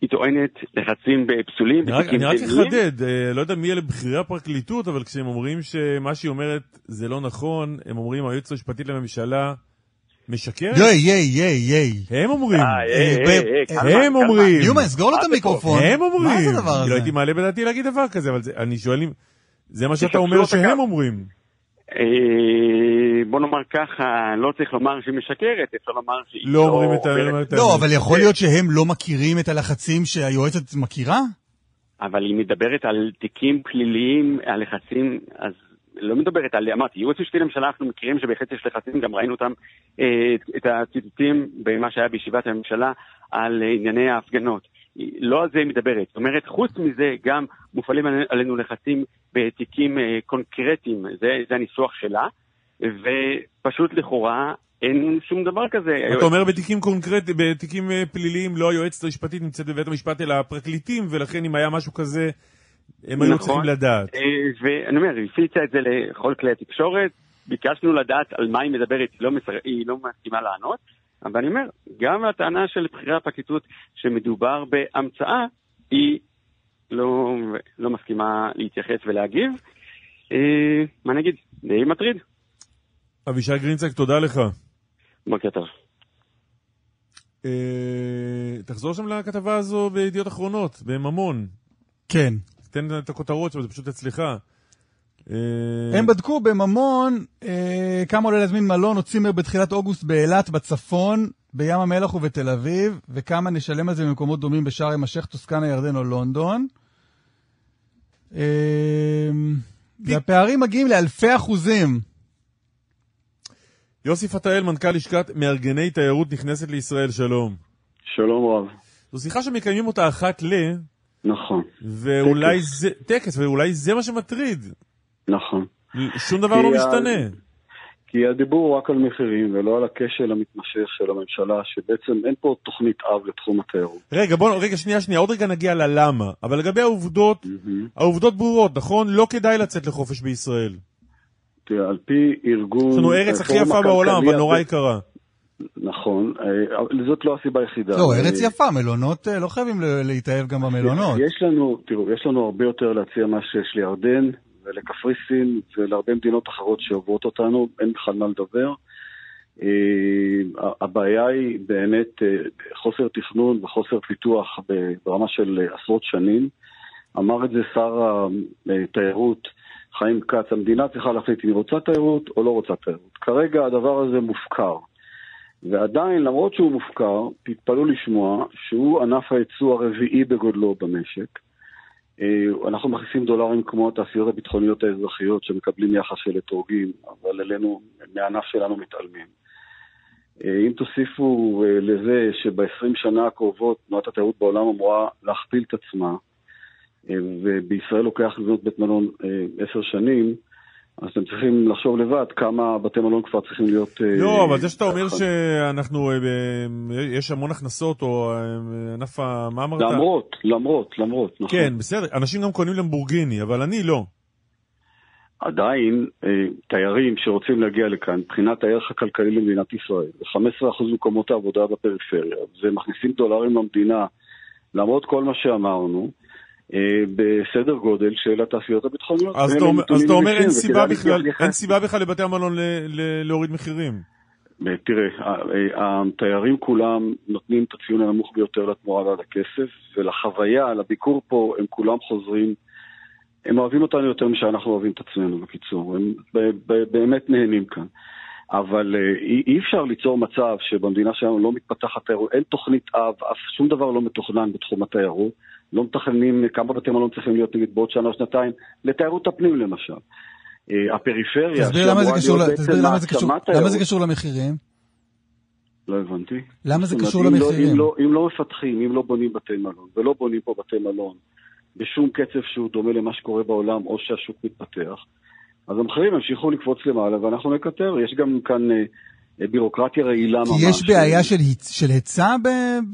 היא טוענת לחצים פסולים, אני רק- אני. אחדד, אה, לא יודע מי אלה בכירי הפרקליטות, אבל כשהם אומרים שמה שהיא אומרת זה לא נכון, הם אומרים היועצת המשפטית לממשלה משקרת? יואי, יאי, יאי, יאי. הם אומרים. אה, אה, הם. אומרים. יומן, סגור לו את המיקרופון. הם אומרים. מה זה הדבר אני לא הזה? הייתי מעלה בדעתי להגיד דבר כזה, אבל אני שואל אם... זה מה שאתה אומר שהם. אומרים. אה, בוא נאמר ככה, לא צריך לומר שהיא משקרת, אפשר לומר שהיא לא אומרים את ה- אומרת- את ה... לא, אבל יכול להיות שהם לא מכירים את הלחצים שהיועצת מכירה? אבל היא מדברת על תיקים פליליים, על לחצים, אז לא מדברת על, אמרתי, ייעוץ משפטי לממשלה, אנחנו מכירים שבהחלט יש לחצים, גם ראינו אותם, אה, את הציטוטים במה שהיה בישיבת הממשלה על אה, ענייני ההפגנות. לא על זה היא מדברת. זאת אומרת, חוץ מזה, גם מופעלים עלי- עלינו לחצים בתיקים אה, קונקרטיים, זה, זה הניסוח שלה, ופשוט לכאורה אין שום דבר כזה. אתה אומר בתיקים קונקרטיים, בתיקים אה, פליליים, לא היועצת המשפטית נמצאת בבית המשפט, אלא הפרקליטים, ולכן אם היה משהו כזה, הם היו נכון. צריכים לדעת. אה, ואני אומר, היא הפיצה את זה לכל כלי התקשורת, ביקשנו לדעת על מה היא מדברת, היא לא, מסר... היא לא מסכימה לענות, אבל אני אומר, גם הטענה של בכירי הפרקליטות שמדובר בהמצאה, היא לא, לא מסכימה להתייחס ולהגיב. אה, מה נגיד? די מטריד. אבישי גרינצק, תודה לך. בוקר טוב. אה, תחזור שם לכתבה הזו בידיעות אחרונות, בממון. כן. תן את הכותרות שם, זה פשוט אצלך. אה, הם בדקו בממון אה, כמה עולה להזמין מלון או צימר בתחילת אוגוסט באילת בצפון, בים המלח ובתל אביב, וכמה נשלם על זה במקומות דומים בשארם א-שייח', טוסקנה, ירדן או לונדון. אה, והפערים מגיעים לאלפי אחוזים. יוסי פתאל, מנכ"ל לשכת מארגני תיירות נכנסת לישראל, שלום. שלום רב. זו שיחה שמקיימים אותה אחת ל... נכון, ואולי זה... טקס, ואולי זה מה שמטריד. נכון. שום דבר לא ה- משתנה. כי הדיבור הוא רק על מחירים ולא על הכשל המתמשך של הממשלה, שבעצם אין פה תוכנית אב לתחום התיירות. רגע, בוא, רגע, שנייה, שנייה, עוד רגע נגיע ללמה. אבל לגבי העובדות, העובדות ברורות, נכון? לא כדאי לצאת לחופש בישראל. תראה, על פי ארגון... יש לנו ארץ הכי הפורום יפה בעולם, אבל נורא יקרה. נכון, אה, אבל זאת לא הסיבה היחידה. לא, ארץ אה, יפה, מלונות, אה, לא חייבים להתאהב גם במלונות. יש לנו, תראו, יש לנו הרבה יותר להציע מה שיש לירדן ולקפריסין ולהרבה מדינות אחרות שעוברות אותנו, אין בכלל מה לדבר. אה, הבעיה היא באמת אה, חוסר תכנון וחוסר פיתוח ברמה של עשרות שנים. אמר את זה שר התיירות חיים כץ, המדינה צריכה להחליט אם היא רוצה תיירות או לא רוצה תיירות. כרגע הדבר הזה מופקר. ועדיין, למרות שהוא מופקר, תתפלאו לשמוע שהוא ענף הייצוא הרביעי בגודלו במשק. אה, אנחנו מכניסים דולרים כמו התעשיות הביטחוניות האזרחיות שמקבלים יחס של אתרוגים, אבל אלינו, מהענף שלנו מתעלמים. אה, אם תוסיפו אה, לזה שב-20 שנה הקרובות תנועת התיירות בעולם אמורה להכפיל את עצמה, ובישראל לוקח לבנות בית מלון עשר שנים, אז אתם צריכים לחשוב לבד כמה בתי מלון כבר צריכים להיות... אה, לא, אבל זה שאתה אומר שאנחנו, אה, ב- יש המון הכנסות, או אה, ענף ה... מה אמרת? למרות, למרות, למרות, נכון. כן, בסדר. אנשים גם קונים למבורגיני, אבל אני לא. עדיין אה, תיירים שרוצים להגיע לכאן, מבחינת הערך הכלכלי למדינת ישראל, ו-15% מקומות העבודה בפריפריה, ומכניסים דולרים למדינה, למרות כל מה שאמרנו, אה, בסדר גודל של התעשיות הביטחוניות. אז אתה אומר- אין סיבה בכלל. אין סיבה בכלל לבתי המלון להוריד מחירים. אה, תראה, ה- ה- התיירים כולם נותנים את הציון הנמוך ביותר לתמורה ועל הכסף, ולחוויה, לביקור פה, הם כולם חוזרים. הם אוהבים אותנו יותר משאנחנו אוהבים את עצמנו, בקיצור. הם באמת נהנים כאן. אבל אה, אי אפשר ליצור מצב שבמדינה שלנו לא מתפתחת תיירות, אין תוכנית אב, אף שום דבר לא מתוכנן בתחום התיירות. לא מתכננים כמה בתי מלון צריכים להיות נגיד בעוד שנה או שנתיים, לתיירות הפנים למשל. אה, הפריפריה, תסביר למה זה קשור, תסביר למה זה קשור, למה זה קשור למחירים? לא הבנתי. למה זה קשור לא- למחירים? אם לא, אם לא מפתחים, אם לא בונים בתי מלון, ולא בונים פה בתי מלון בשום קצב שהוא דומה למה שקורה בעולם, או שהשוק מתפתח, אז המחירים ימשיכו לקפוץ למעלה ואנחנו נקטר. יש גם כאן אה, בירוקרטיה רעילה ממש. כי יש בעיה של היצ- של היצע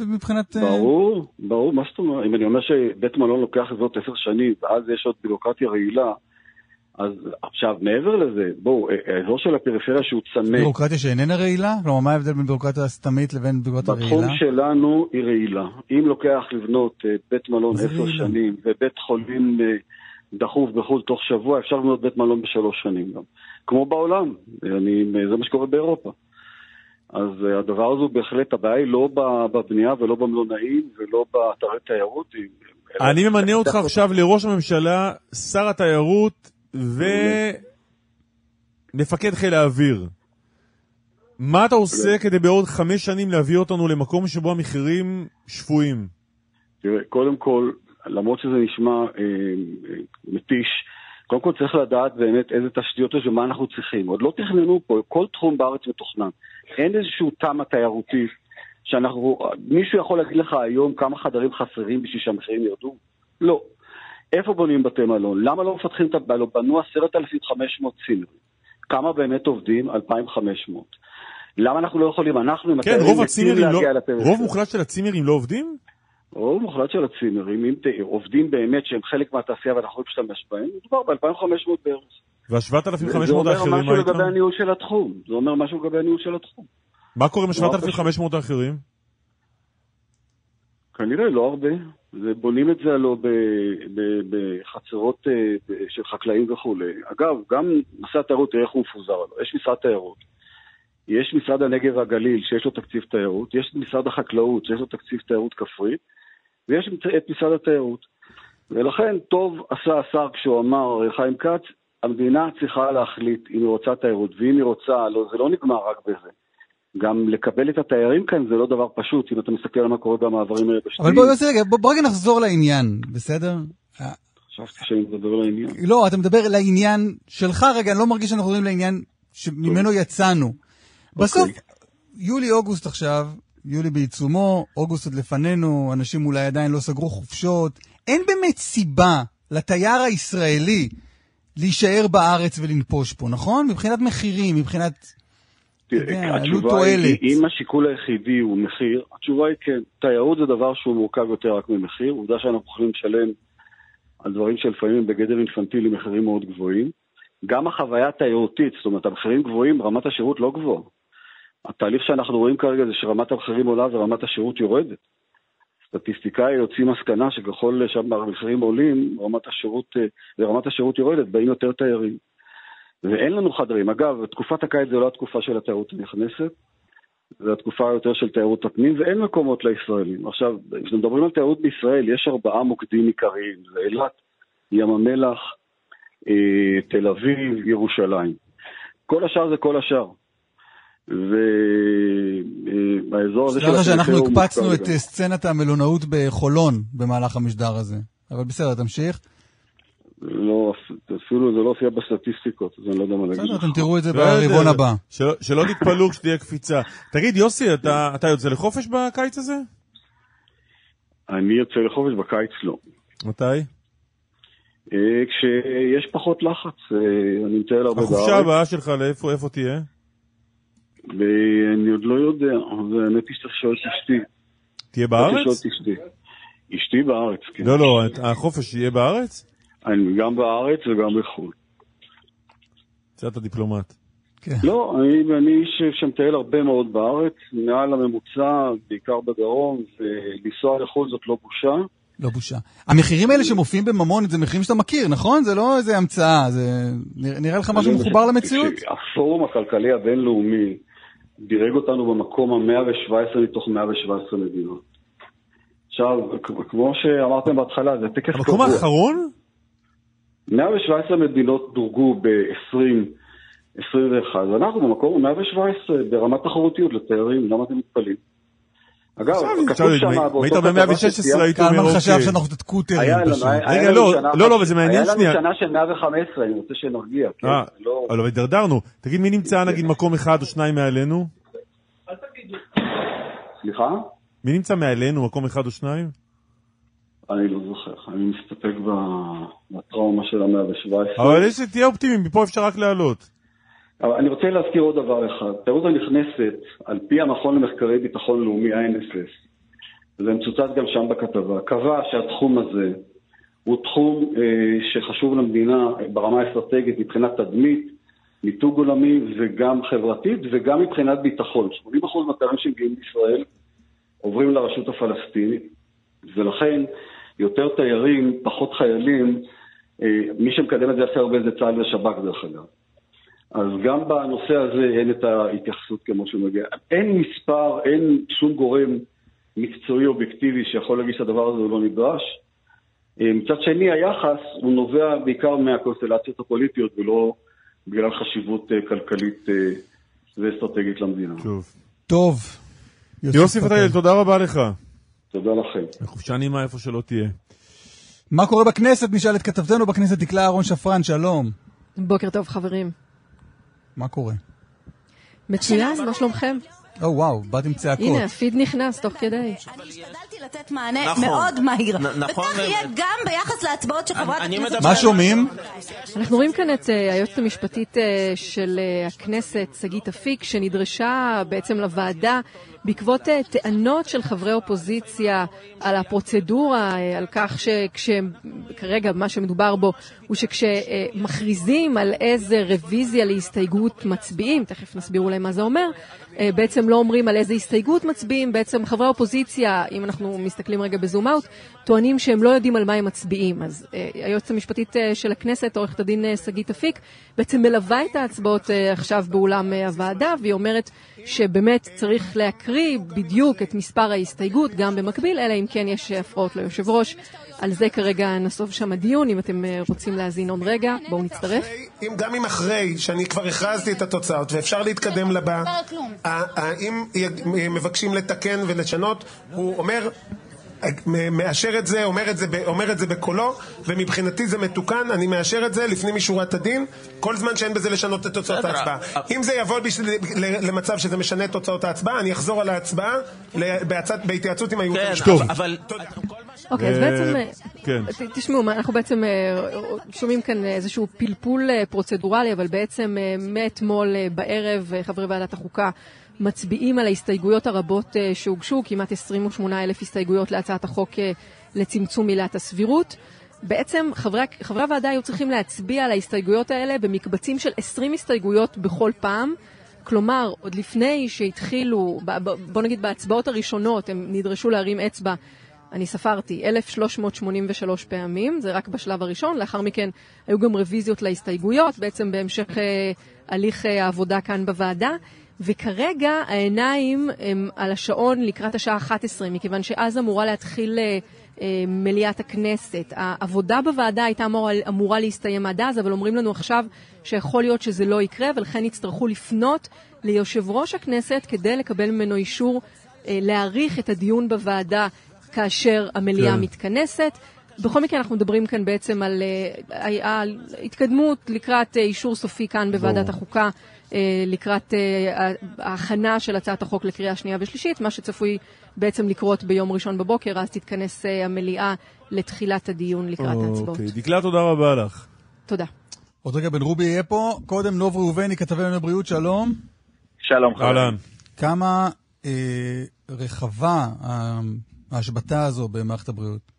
מבחינת... אה, ברור, ברור, מה זאת אומרת? אם אני אומר שבית מלון לוקח זאת עשר שנים, ואז יש עוד בירוקרטיה רעילה, אז עכשיו, מעבר לזה, בואו, אה, האזור של הפריפריה שהוא צמא, בירוקרטיה שאיננה רעילה? כלומר, מה ההבדל בין בירוקרטיה סתמית לבין בירוקרטיה בתחום רעילה? שלנו היא רעילה. אם לוקח לבנות אה, בית מלון עשר. שנים ובית חולים אה, דחוף בחו"ל תוך שבוע, אפשר לבנות בית מלון בשלוש שנים גם. כמו בעולם, אני, זה מה שקורה באירופה. אז אה, הדבר הזה הוא בהחלט, הבעיה היא לא בבנייה ולא במלונאים ולא באתרי תיירות. אני ממנה אותך עכשיו לראש הממשלה, שר התיירות ומפקד חיל האוויר. מה אתה עושה כדי בעוד חמש שנים להביא אותנו למקום שבו המחירים שפויים? תראה, קודם כל, למרות שזה נשמע אה, אה, מתיש, קודם כל צריך לדעת באמת איזה תשתיות יש ומה אנחנו צריכים. עוד לא תכננו פה, כל תחום בארץ מתוכנן. אין איזשהו תמ"א תיירותי שאנחנו, מישהו יכול להגיד לך היום כמה חדרים חסרים בשביל שהמחירים ירדו? לא. איפה בונים בתי מלון? למה לא מפתחים את הבעלות? בנו 10,500 צימרים. כמה באמת עובדים? 2,500. למה אנחנו לא יכולים? אנחנו עם כן, רוב הצימרים לא... רוב מוחלט של הצימרים לא עובדים? רוב מוחלט של הצימרים, אם ת- עובדים באמת שהם חלק מהתעשייה ואנחנו יכולים להשתמש בהם, מדובר ב-2,500 בערך. זה וה-7,500 אומר האחרים, משהו מה איתם? לגבי הניהול של התחום. זה אומר משהו לגבי הניהול של התחום. מה קורה עם נורא ה-7,500 האחרים? כנראה לא הרבה. זה, בונים את זה הלוא בחצרות אה, של חקלאים וכולי. אגב, גם נושא התיירות, תראה איך הוא מפוזר. הלוא. יש משרד תיירות, יש משרד הנגב והגליל שיש לו תקציב תיירות, יש משרד החקלאות שיש לו תקציב תיירות כפרית, ויש את משרד התיירות. ולכן טוב עשה השר כשהוא אמר, חיים כץ, המדינה צריכה להחליט אם היא רוצה תיירות, ואם היא רוצה, לא, זה לא נגמר רק בזה. גם לקבל את התיירים כאן זה לא דבר פשוט, אם אתה מסתכל על מה קורה במעברים היבשתיים. אבל בוא בוא בוא רגע נחזור לעניין, בסדר? חשבתי שאני מדבר לעניין. לא, אתה מדבר לעניין שלך רגע, אני לא מרגיש שאנחנו מדברים לעניין שממנו יצאנו. בסוף, יולי-אוגוסט עכשיו, יולי בעיצומו, אוגוסט עוד לפנינו, אנשים אולי עדיין לא סגרו חופשות. אין באמת סיבה לתייר הישראלי להישאר בארץ ולנפוש פה, נכון? מבחינת מחירים, מבחינת... עלות התשובה היא. אם השיקול היחידי הוא מחיר, התשובה היא כן. תיירות זה דבר שהוא מורכב יותר רק ממחיר. עובדה שאנחנו יכולים לשלם על דברים שלפעמים הם בגדר אינפנטילי מחירים מאוד גבוהים. גם החוויה התיירותית, זאת אומרת, המחירים גבוהים, רמת השירות לא גבוהה. התהליך שאנחנו רואים כרגע זה שרמת המחירים עולה ורמת השירות יורדת. סטטיסטיקאי יוציא מסקנה שככל שהמחירים עולים, רמת השירות, אה, ורמת השירות יורדת, באים יותר תיירים. ואין לנו חדרים. אגב, תקופת הקיץ זה לא התקופה של התיירות הנכנסת, זה התקופה יותר של תיירות הפנים, ואין מקומות לישראלים. עכשיו, כשאתם מדברים על תיירות בישראל, יש ארבעה מוקדים עיקריים, זה אילת, ים המלח, אה, תל אביב, ירושלים. כל השאר זה כל השאר. והאזור הזה של סליחה שאנחנו הפריפריה הוא הקפצנו את. אה, סצנת המלונאות בחולון במהלך המשדר הזה. אבל בסדר, תמשיך. לא, אפילו זה לא הופיע בסטטיסטיקות, אז אני לא יודע מה להגיד בסדר. אתם תראו את זה בסדר. ברבעון הבא. שלא- תתפלאו כשתהיה קפיצה. תגיד, יוסי, אתה אתה יוצא לחופש בקיץ הזה? אני יוצא לחופש בקיץ לא. מתי? אה, כשיש פחות לחץ, אה, אני מטייל הרבה בארץ. החופשה הבאה שלך, לאיפה איפה תהיה? ואני עוד לא יודע, אז האמת היא שצריך לשאול את אשתי. תהיה בארץ? את אשתי. אשתי בארץ, כן. לא, לא, החופש יהיה בארץ? אני גם בארץ וגם בחו"ל. קצת הדיפלומט. לא, אני, אני איש שמטייל הרבה מאוד בארץ, מעל הממוצע, בעיקר בדרום, ולנסוע לחו"ל זאת לא בושה. לא בושה. המחירים האלה שמופיעים בממון, זה מחירים שאתה מכיר, נכון? זה לא איזה המצאה, זה נראה לך משהו מחובר למציאות? שהפורום הכלכלי הבינלאומי דירג אותנו במקום ה-117 מתוך 117 מדינות. עכשיו, כמו שאמרתם בהתחלה, זה טקס קבוע. המקום האחרון? 117 מדינות דורגו ב-2021, ואנחנו במקום ה-117 ברמת תחרותיות לתיירים, למה אתם מתפלאים? אגב, כתוב שם היית באותה ב- כתבה 116 שציינת- היית אומר, קלמן חשב אוקיי. שאנחנו היה לנו- פשוט. היה רגע, לא, שנה לא, לא, אבל זה מעניין היה שנייה. לנו שנה של 115, אני רוצה שנרגיע. כן? אה, לא- אבל הידרדרנו. תגיד, מי נמצא נגיד מקום אחד או שניים מעלינו? סליחה? מי נמצא מעלינו, מקום אחד או שניים? אני לא זוכר, אני מסתפק ב- בטראומה של ה-117. אבל יש, תהיה אופטימי, מפה אפשר רק לעלות. אבל אני רוצה להזכיר עוד דבר אחד. התיירות הנכנסת, על פי המכון למחקרי ביטחון לאומי, ה-NSS, וזה מצוטט גם שם בכתבה, קבע שהתחום הזה הוא תחום אה, שחשוב למדינה ברמה האסטרטגית מבחינת תדמית, מיתוג עולמי וגם חברתית וגם מבחינת ביטחון. 80% מהתיירים שמגיעים לישראל עוברים לרשות הפלסטינית, ולכן יותר תיירים, פחות חיילים, אה, מי שמקדם את זה הכי הרבה זה צה"ל ושב"כ דרך אגב. אז גם בנושא הזה אין את ההתייחסות כמו שמגיע. אין מספר, אין שום גורם מקצועי אובייקטיבי שיכול להגיד שהדבר הזה הוא לא נדרש. אה, מצד שני, היחס הוא נובע בעיקר מהקונסטלציות הפוליטיות ולא בגלל חשיבות אה, כלכלית אה, ואסטרטגית למדינה. טוב. טוב. יוסי פתאל, תודה רבה לך. תודה לכם. חופשה נעימה איפה שלא תהיה. מה קורה בכנסת? נשאל את כתבתנו בכנסת, דקלה אהרון שפרן, שלום. בוקר טוב, חברים. מה קורה? מצוין, מה שלומכם? או וואו, באת עם צעקות. הנה, הפיד נכנס תוך כדי. השתדלתי לתת מענה נכון. מאוד מהיר. נכון, וכך יהיה גם ביחס להצבעות של חברת הכנסת... מה שומעים? אנחנו רואים כאן את אה, היועצת המשפטית אה, של אה, הכנסת, שגית אפיק, שנדרשה בעצם לוועדה בעקבות אה, טענות של חברי אופוזיציה על הפרוצדורה, אה, על כך שכרגע מה שמדובר בו הוא שכשמכריזים על איזה רוויזיה להסתייגות מצביעים, תכף נסביר אולי מה זה אומר, בעצם לא אומרים על איזה הסתייגות מצביעים, בעצם חברי האופוזיציה, אם אנחנו מסתכלים רגע בזום אאוט, טוענים שהם לא יודעים על מה הם מצביעים. אז אה, היועצת המשפטית אה, של הכנסת, עורכת הדין אה, שגית אפיק, בעצם מלווה את ההצבעות אה, עכשיו באולם אה, הוועדה, והיא אומרת שבאמת צריך להקריא בדיוק את מספר ההסתייגות, גם במקביל, אלא אם כן יש הפרעות ליושב ראש. על זה כרגע נסוב שם הדיון, אם אתם אה, רוצים להאזין עוד רגע, בואו נצטרף. אם, גם אם אחרי שאני כבר הכרזתי את התוצאות ואפשר להתקדם לבא, אם מבקשים לתקן ולשנות, הוא אומר... מאשר את זה, אומר את זה, אומר את זה בקולו, ומבחינתי זה מתוקן, אני מאשר את זה לפנים משורת הדין, כל זמן שאין בזה לשנות את תוצאות ההצבעה. אם זה יבוא בשביל, למצב שזה משנה את תוצאות ההצבעה, אני אחזור על ההצבעה בהתייעצות עם הייעוץ כן, המשפטי. אבל... אוקיי, אז בעצם, אה, כן. תשמעו, אנחנו בעצם אה, שומעים כאן איזשהו פלפול אה, פרוצדורלי, אבל בעצם מאתמול בערב חברי ועדת החוקה מצביעים על ההסתייגויות הרבות אה, שהוגשו, כמעט 28 אלף הסתייגויות להצעת החוק אה, לצמצום עילת הסבירות. בעצם חברי, חברי הוועדה היו צריכים להצביע על ההסתייגויות האלה במקבצים של 20 הסתייגויות בכל פעם. כלומר, עוד לפני שהתחילו, בוא נגיד בהצבעות הראשונות, הם נדרשו להרים אצבע, אני ספרתי, 1,383 פעמים, זה רק בשלב הראשון, לאחר מכן היו גם רוויזיות להסתייגויות, בעצם בהמשך אה, הליך העבודה כאן בוועדה. וכרגע העיניים הם על השעון לקראת השעה 11, מכיוון שאז אמורה להתחיל אה, אה, מליאת הכנסת. העבודה בוועדה הייתה אמורה, אמורה להסתיים עד אז, אבל אומרים לנו עכשיו שיכול להיות שזה לא יקרה, ולכן יצטרכו לפנות ליושב ראש הכנסת כדי לקבל ממנו אישור אה, להאריך את הדיון בוועדה כאשר המליאה כן. מתכנסת. בכל מקרה אנחנו מדברים כאן בעצם על אה, על התקדמות לקראת אישור סופי כאן בוועדת ברור. החוקה, לקראת אה, ההכנה של הצעת החוק לקריאה שנייה ושלישית, מה שצפוי בעצם לקרות ביום ראשון בבוקר, אז תתכנס אה, המליאה לתחילת הדיון לקראת ההצבעות. אוקיי, דקלה, תודה רבה לך. תודה. עוד רגע בן רובי יהיה פה. קודם נוב ראובני, כתבי ענייני בריאות, שלום. שלום חברים. אהלן. כמה אה, רחבה ההשבתה הזו במערכת הבריאות?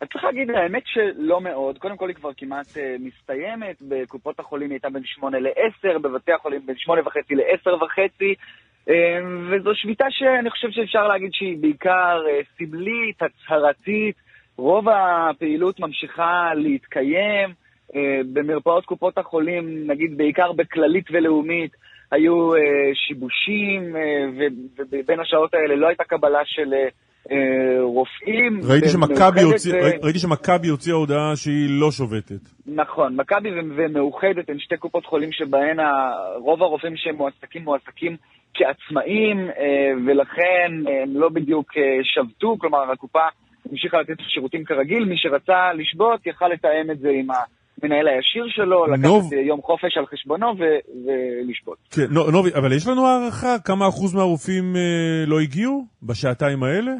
אז צריך להגיד, האמת שלא מאוד. קודם כל היא כבר כמעט uh, מסתיימת. בקופות החולים היא הייתה בין 8 ל-10, בבתי החולים בין 8 וחצי ל-10 וחצי. Uh, וזו שביתה שאני חושב שאפשר להגיד שהיא בעיקר uh, סמלית, הצהרתית. רוב הפעילות ממשיכה להתקיים. Uh, במרפאות קופות החולים, נגיד בעיקר בכללית ולאומית, היו uh, שיבושים, uh, ובין השעות האלה לא הייתה קבלה של... Uh, אה, רופאים. ראיתי שמכבי ומאוחדת הוציא- ו- ראי- ראיתי שמכבי הוציאה הודעה שהיא לא שובתת. נכון, מכבי ומאוחדת הן שתי קופות חולים שבהן ה- רוב הרופאים שמועסקים מועסקים כעצמאים, אה, ולכן הם לא בדיוק אה, שבתו, כלומר הקופה המשיכה לתת שירותים כרגיל, מי שרצה לשבות יכל לתאם את זה עם המנהל הישיר שלו. לקחת אה, יום חופש על חשבונו ו- ולשבות. כן, נו- נובי, אבל יש לנו הערכה כמה אחוז מהרופאים אה, לא הגיעו בשעתיים האלה?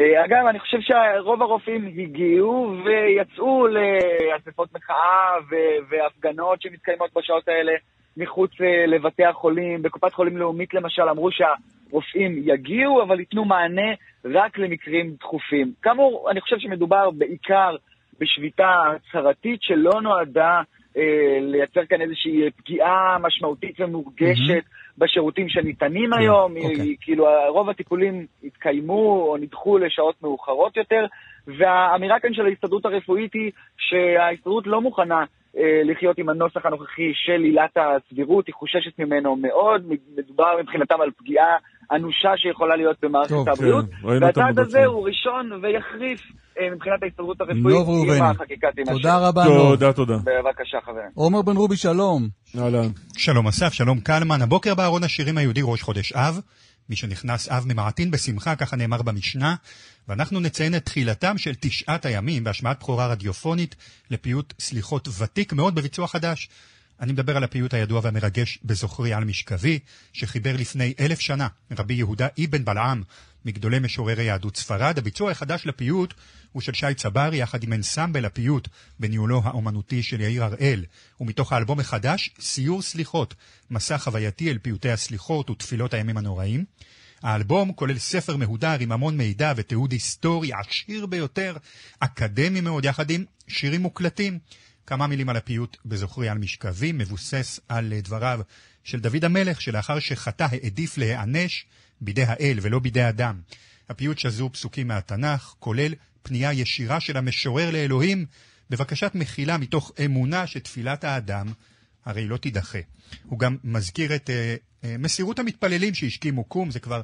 אה, אגב, אני חושב שרוב הרופאים הגיעו ויצאו לאספות מחאה והפגנות שמתקיימות בשעות האלה מחוץ אה, לבתי החולים. בקופת חולים לאומית למשל אמרו שהרופאים יגיעו, אבל ייתנו מענה רק למקרים דחופים. כאמור, אני חושב שמדובר בעיקר בשביתה הצהרתית שלא נועדה אה, לייצר כאן איזושהי פגיעה משמעותית ומורגשת בשירותים שניתנים היום. היא- היא- כאילו, רוב הטיפולים התקיימו או נדחו לשעות מאוחרות יותר, והאמירה כאן של ההסתדרות הרפואית היא שההסתדרות לא מוכנה אה, לחיות עם הנוסח הנוכחי של עילת הסבירות, היא חוששת ממנו מאוד, מדובר מבחינתם על פגיעה אנושה שיכולה להיות במערכת טוב, הבריאות, כן, והצעד הזה. הוא ראשון ויחריף אה, מבחינת ההסתדרות הרפואית. אם החקיקה תימשך. תודה רבה, נוב. תודה, תודה. בבקשה, חברים. עומר בן רובי, שלום. אהלן. שלום אסף, שלום קלמן. הבוקר בארון השירים היהודי ראש חודש אב. מי שנכנס אב ממעטין בשמחה, ככה נאמר במשנה. ואנחנו נציין את תחילתם של תשעת הימים בהשמעת בכורה רדיופונית לפיוט סליחות ותיק מאוד בביצוע חדש. אני מדבר על הפיוט הידוע והמרגש בזוכרי על משכבי, שחיבר לפני אלף שנה רבי יהודה אבן בלעם, מגדולי משוררי יהדות ספרד. הביצוע החדש לפיוט הוא של שי צברי יחד עם אנסמבל הפיוט בניהולו האומנותי של יאיר הראל. ומתוך האלבום החדש, סיור סליחות, מסע חווייתי אל פיוטי הסליחות ותפילות הימים הנוראים. האלבום כולל ספר מהודר עם המון מידע ותיעוד היסטורי עשיר ביותר, אקדמי מאוד, יחד עם שירים מוקלטים. כמה מילים על הפיוט בזוכרי על משכבי, מבוסס על דבריו של דוד המלך, שלאחר שחטא העדיף להיענש בידי האל ולא בידי אדם. הפיוט שזור פסוקים מהתנ"ך, כולל פנייה ישירה של המשורר לאלוהים, בבקשת מחילה מתוך אמונה שתפילת האדם הרי לא תידחה. הוא גם מזכיר את אה, אה, מסירות המתפללים שהשכימו קום, זה כבר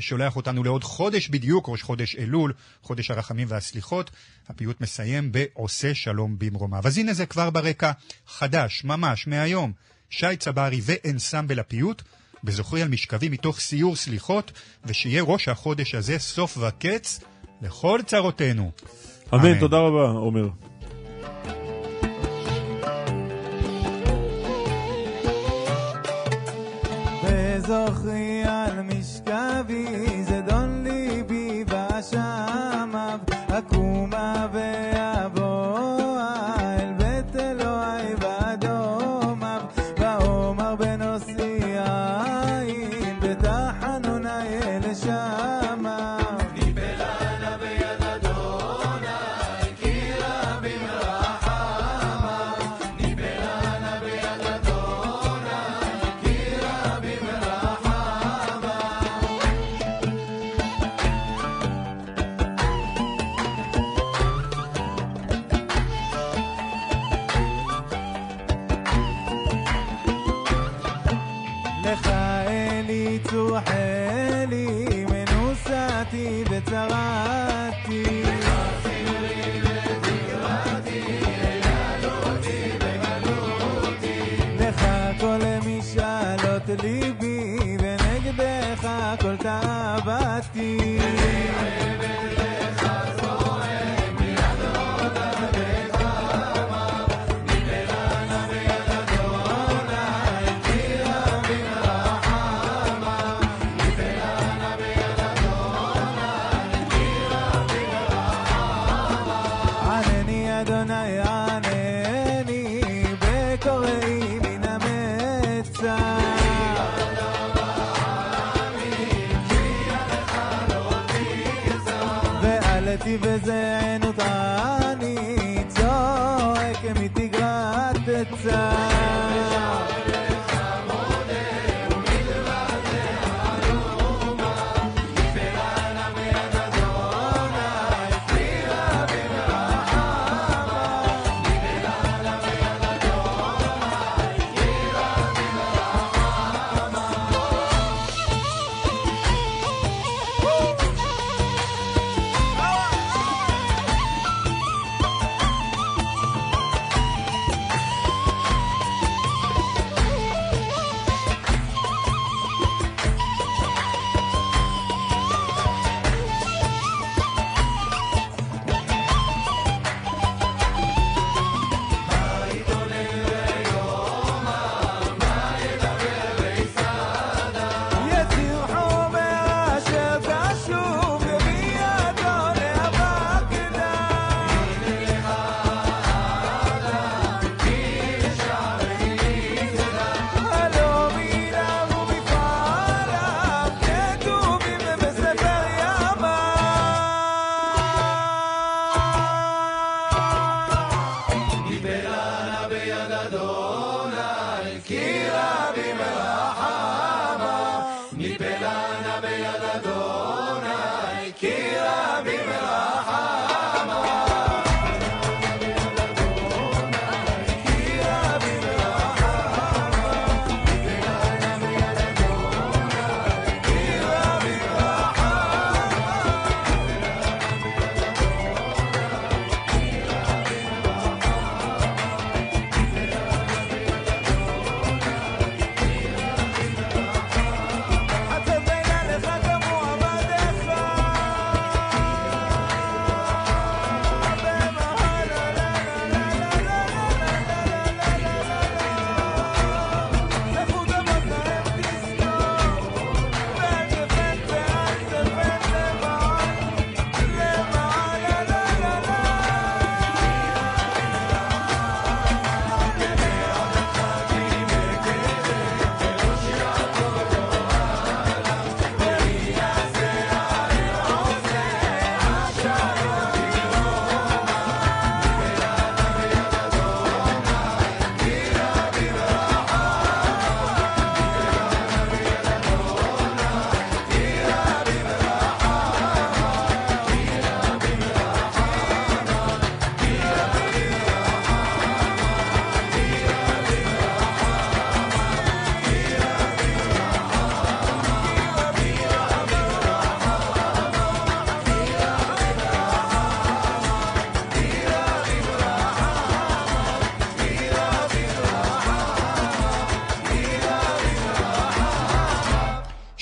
שולח אותנו לעוד חודש בדיוק, ראש חודש אלול, חודש הרחמים והסליחות. הפיוט מסיים ב"עושה שלום במרומיו". אז הנה זה כבר ברקע, חדש, ממש, מהיום. שי צברי ואנסמבל הפיוט, בזוכרי על משכבי מתוך סיור סליחות, ושיהיה ראש החודש הזה סוף וקץ לכל צרותינו. אמן, תודה רבה, עומר. וזוכרי על משכבי Adonai Kira.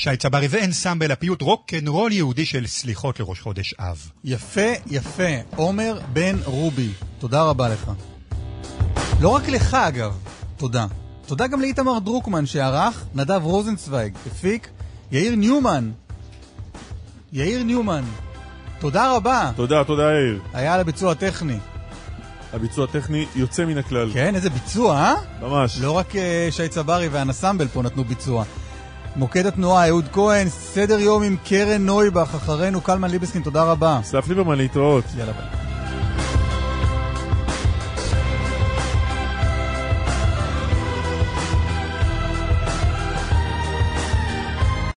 שי צברי ואנסמבל הפיוט רוקנרול יהודי של סליחות לראש חודש אב. יפה, יפה. עומר בן רובי, תודה רבה לך. לא רק לך, אגב, תודה. תודה גם לאיתמר דרוקמן שערך, נדב רוזנצוויג הפיק, יאיר ניומן. יאיר ניומן. תודה רבה. תודה, תודה יאיר. היה על הביצוע הטכני. הביצוע הטכני יוצא מן הכלל. כן, איזה ביצוע, אה? ממש. לא רק אה, שי צברי והנסמבל פה נתנו ביצוע. מוקד התנועה, אהוד כהן, סדר יום עם קרן נויבך, אחרינו קלמן ליבסקין, תודה רבה. אסף ליברמן, להתראות. יאללה ביי.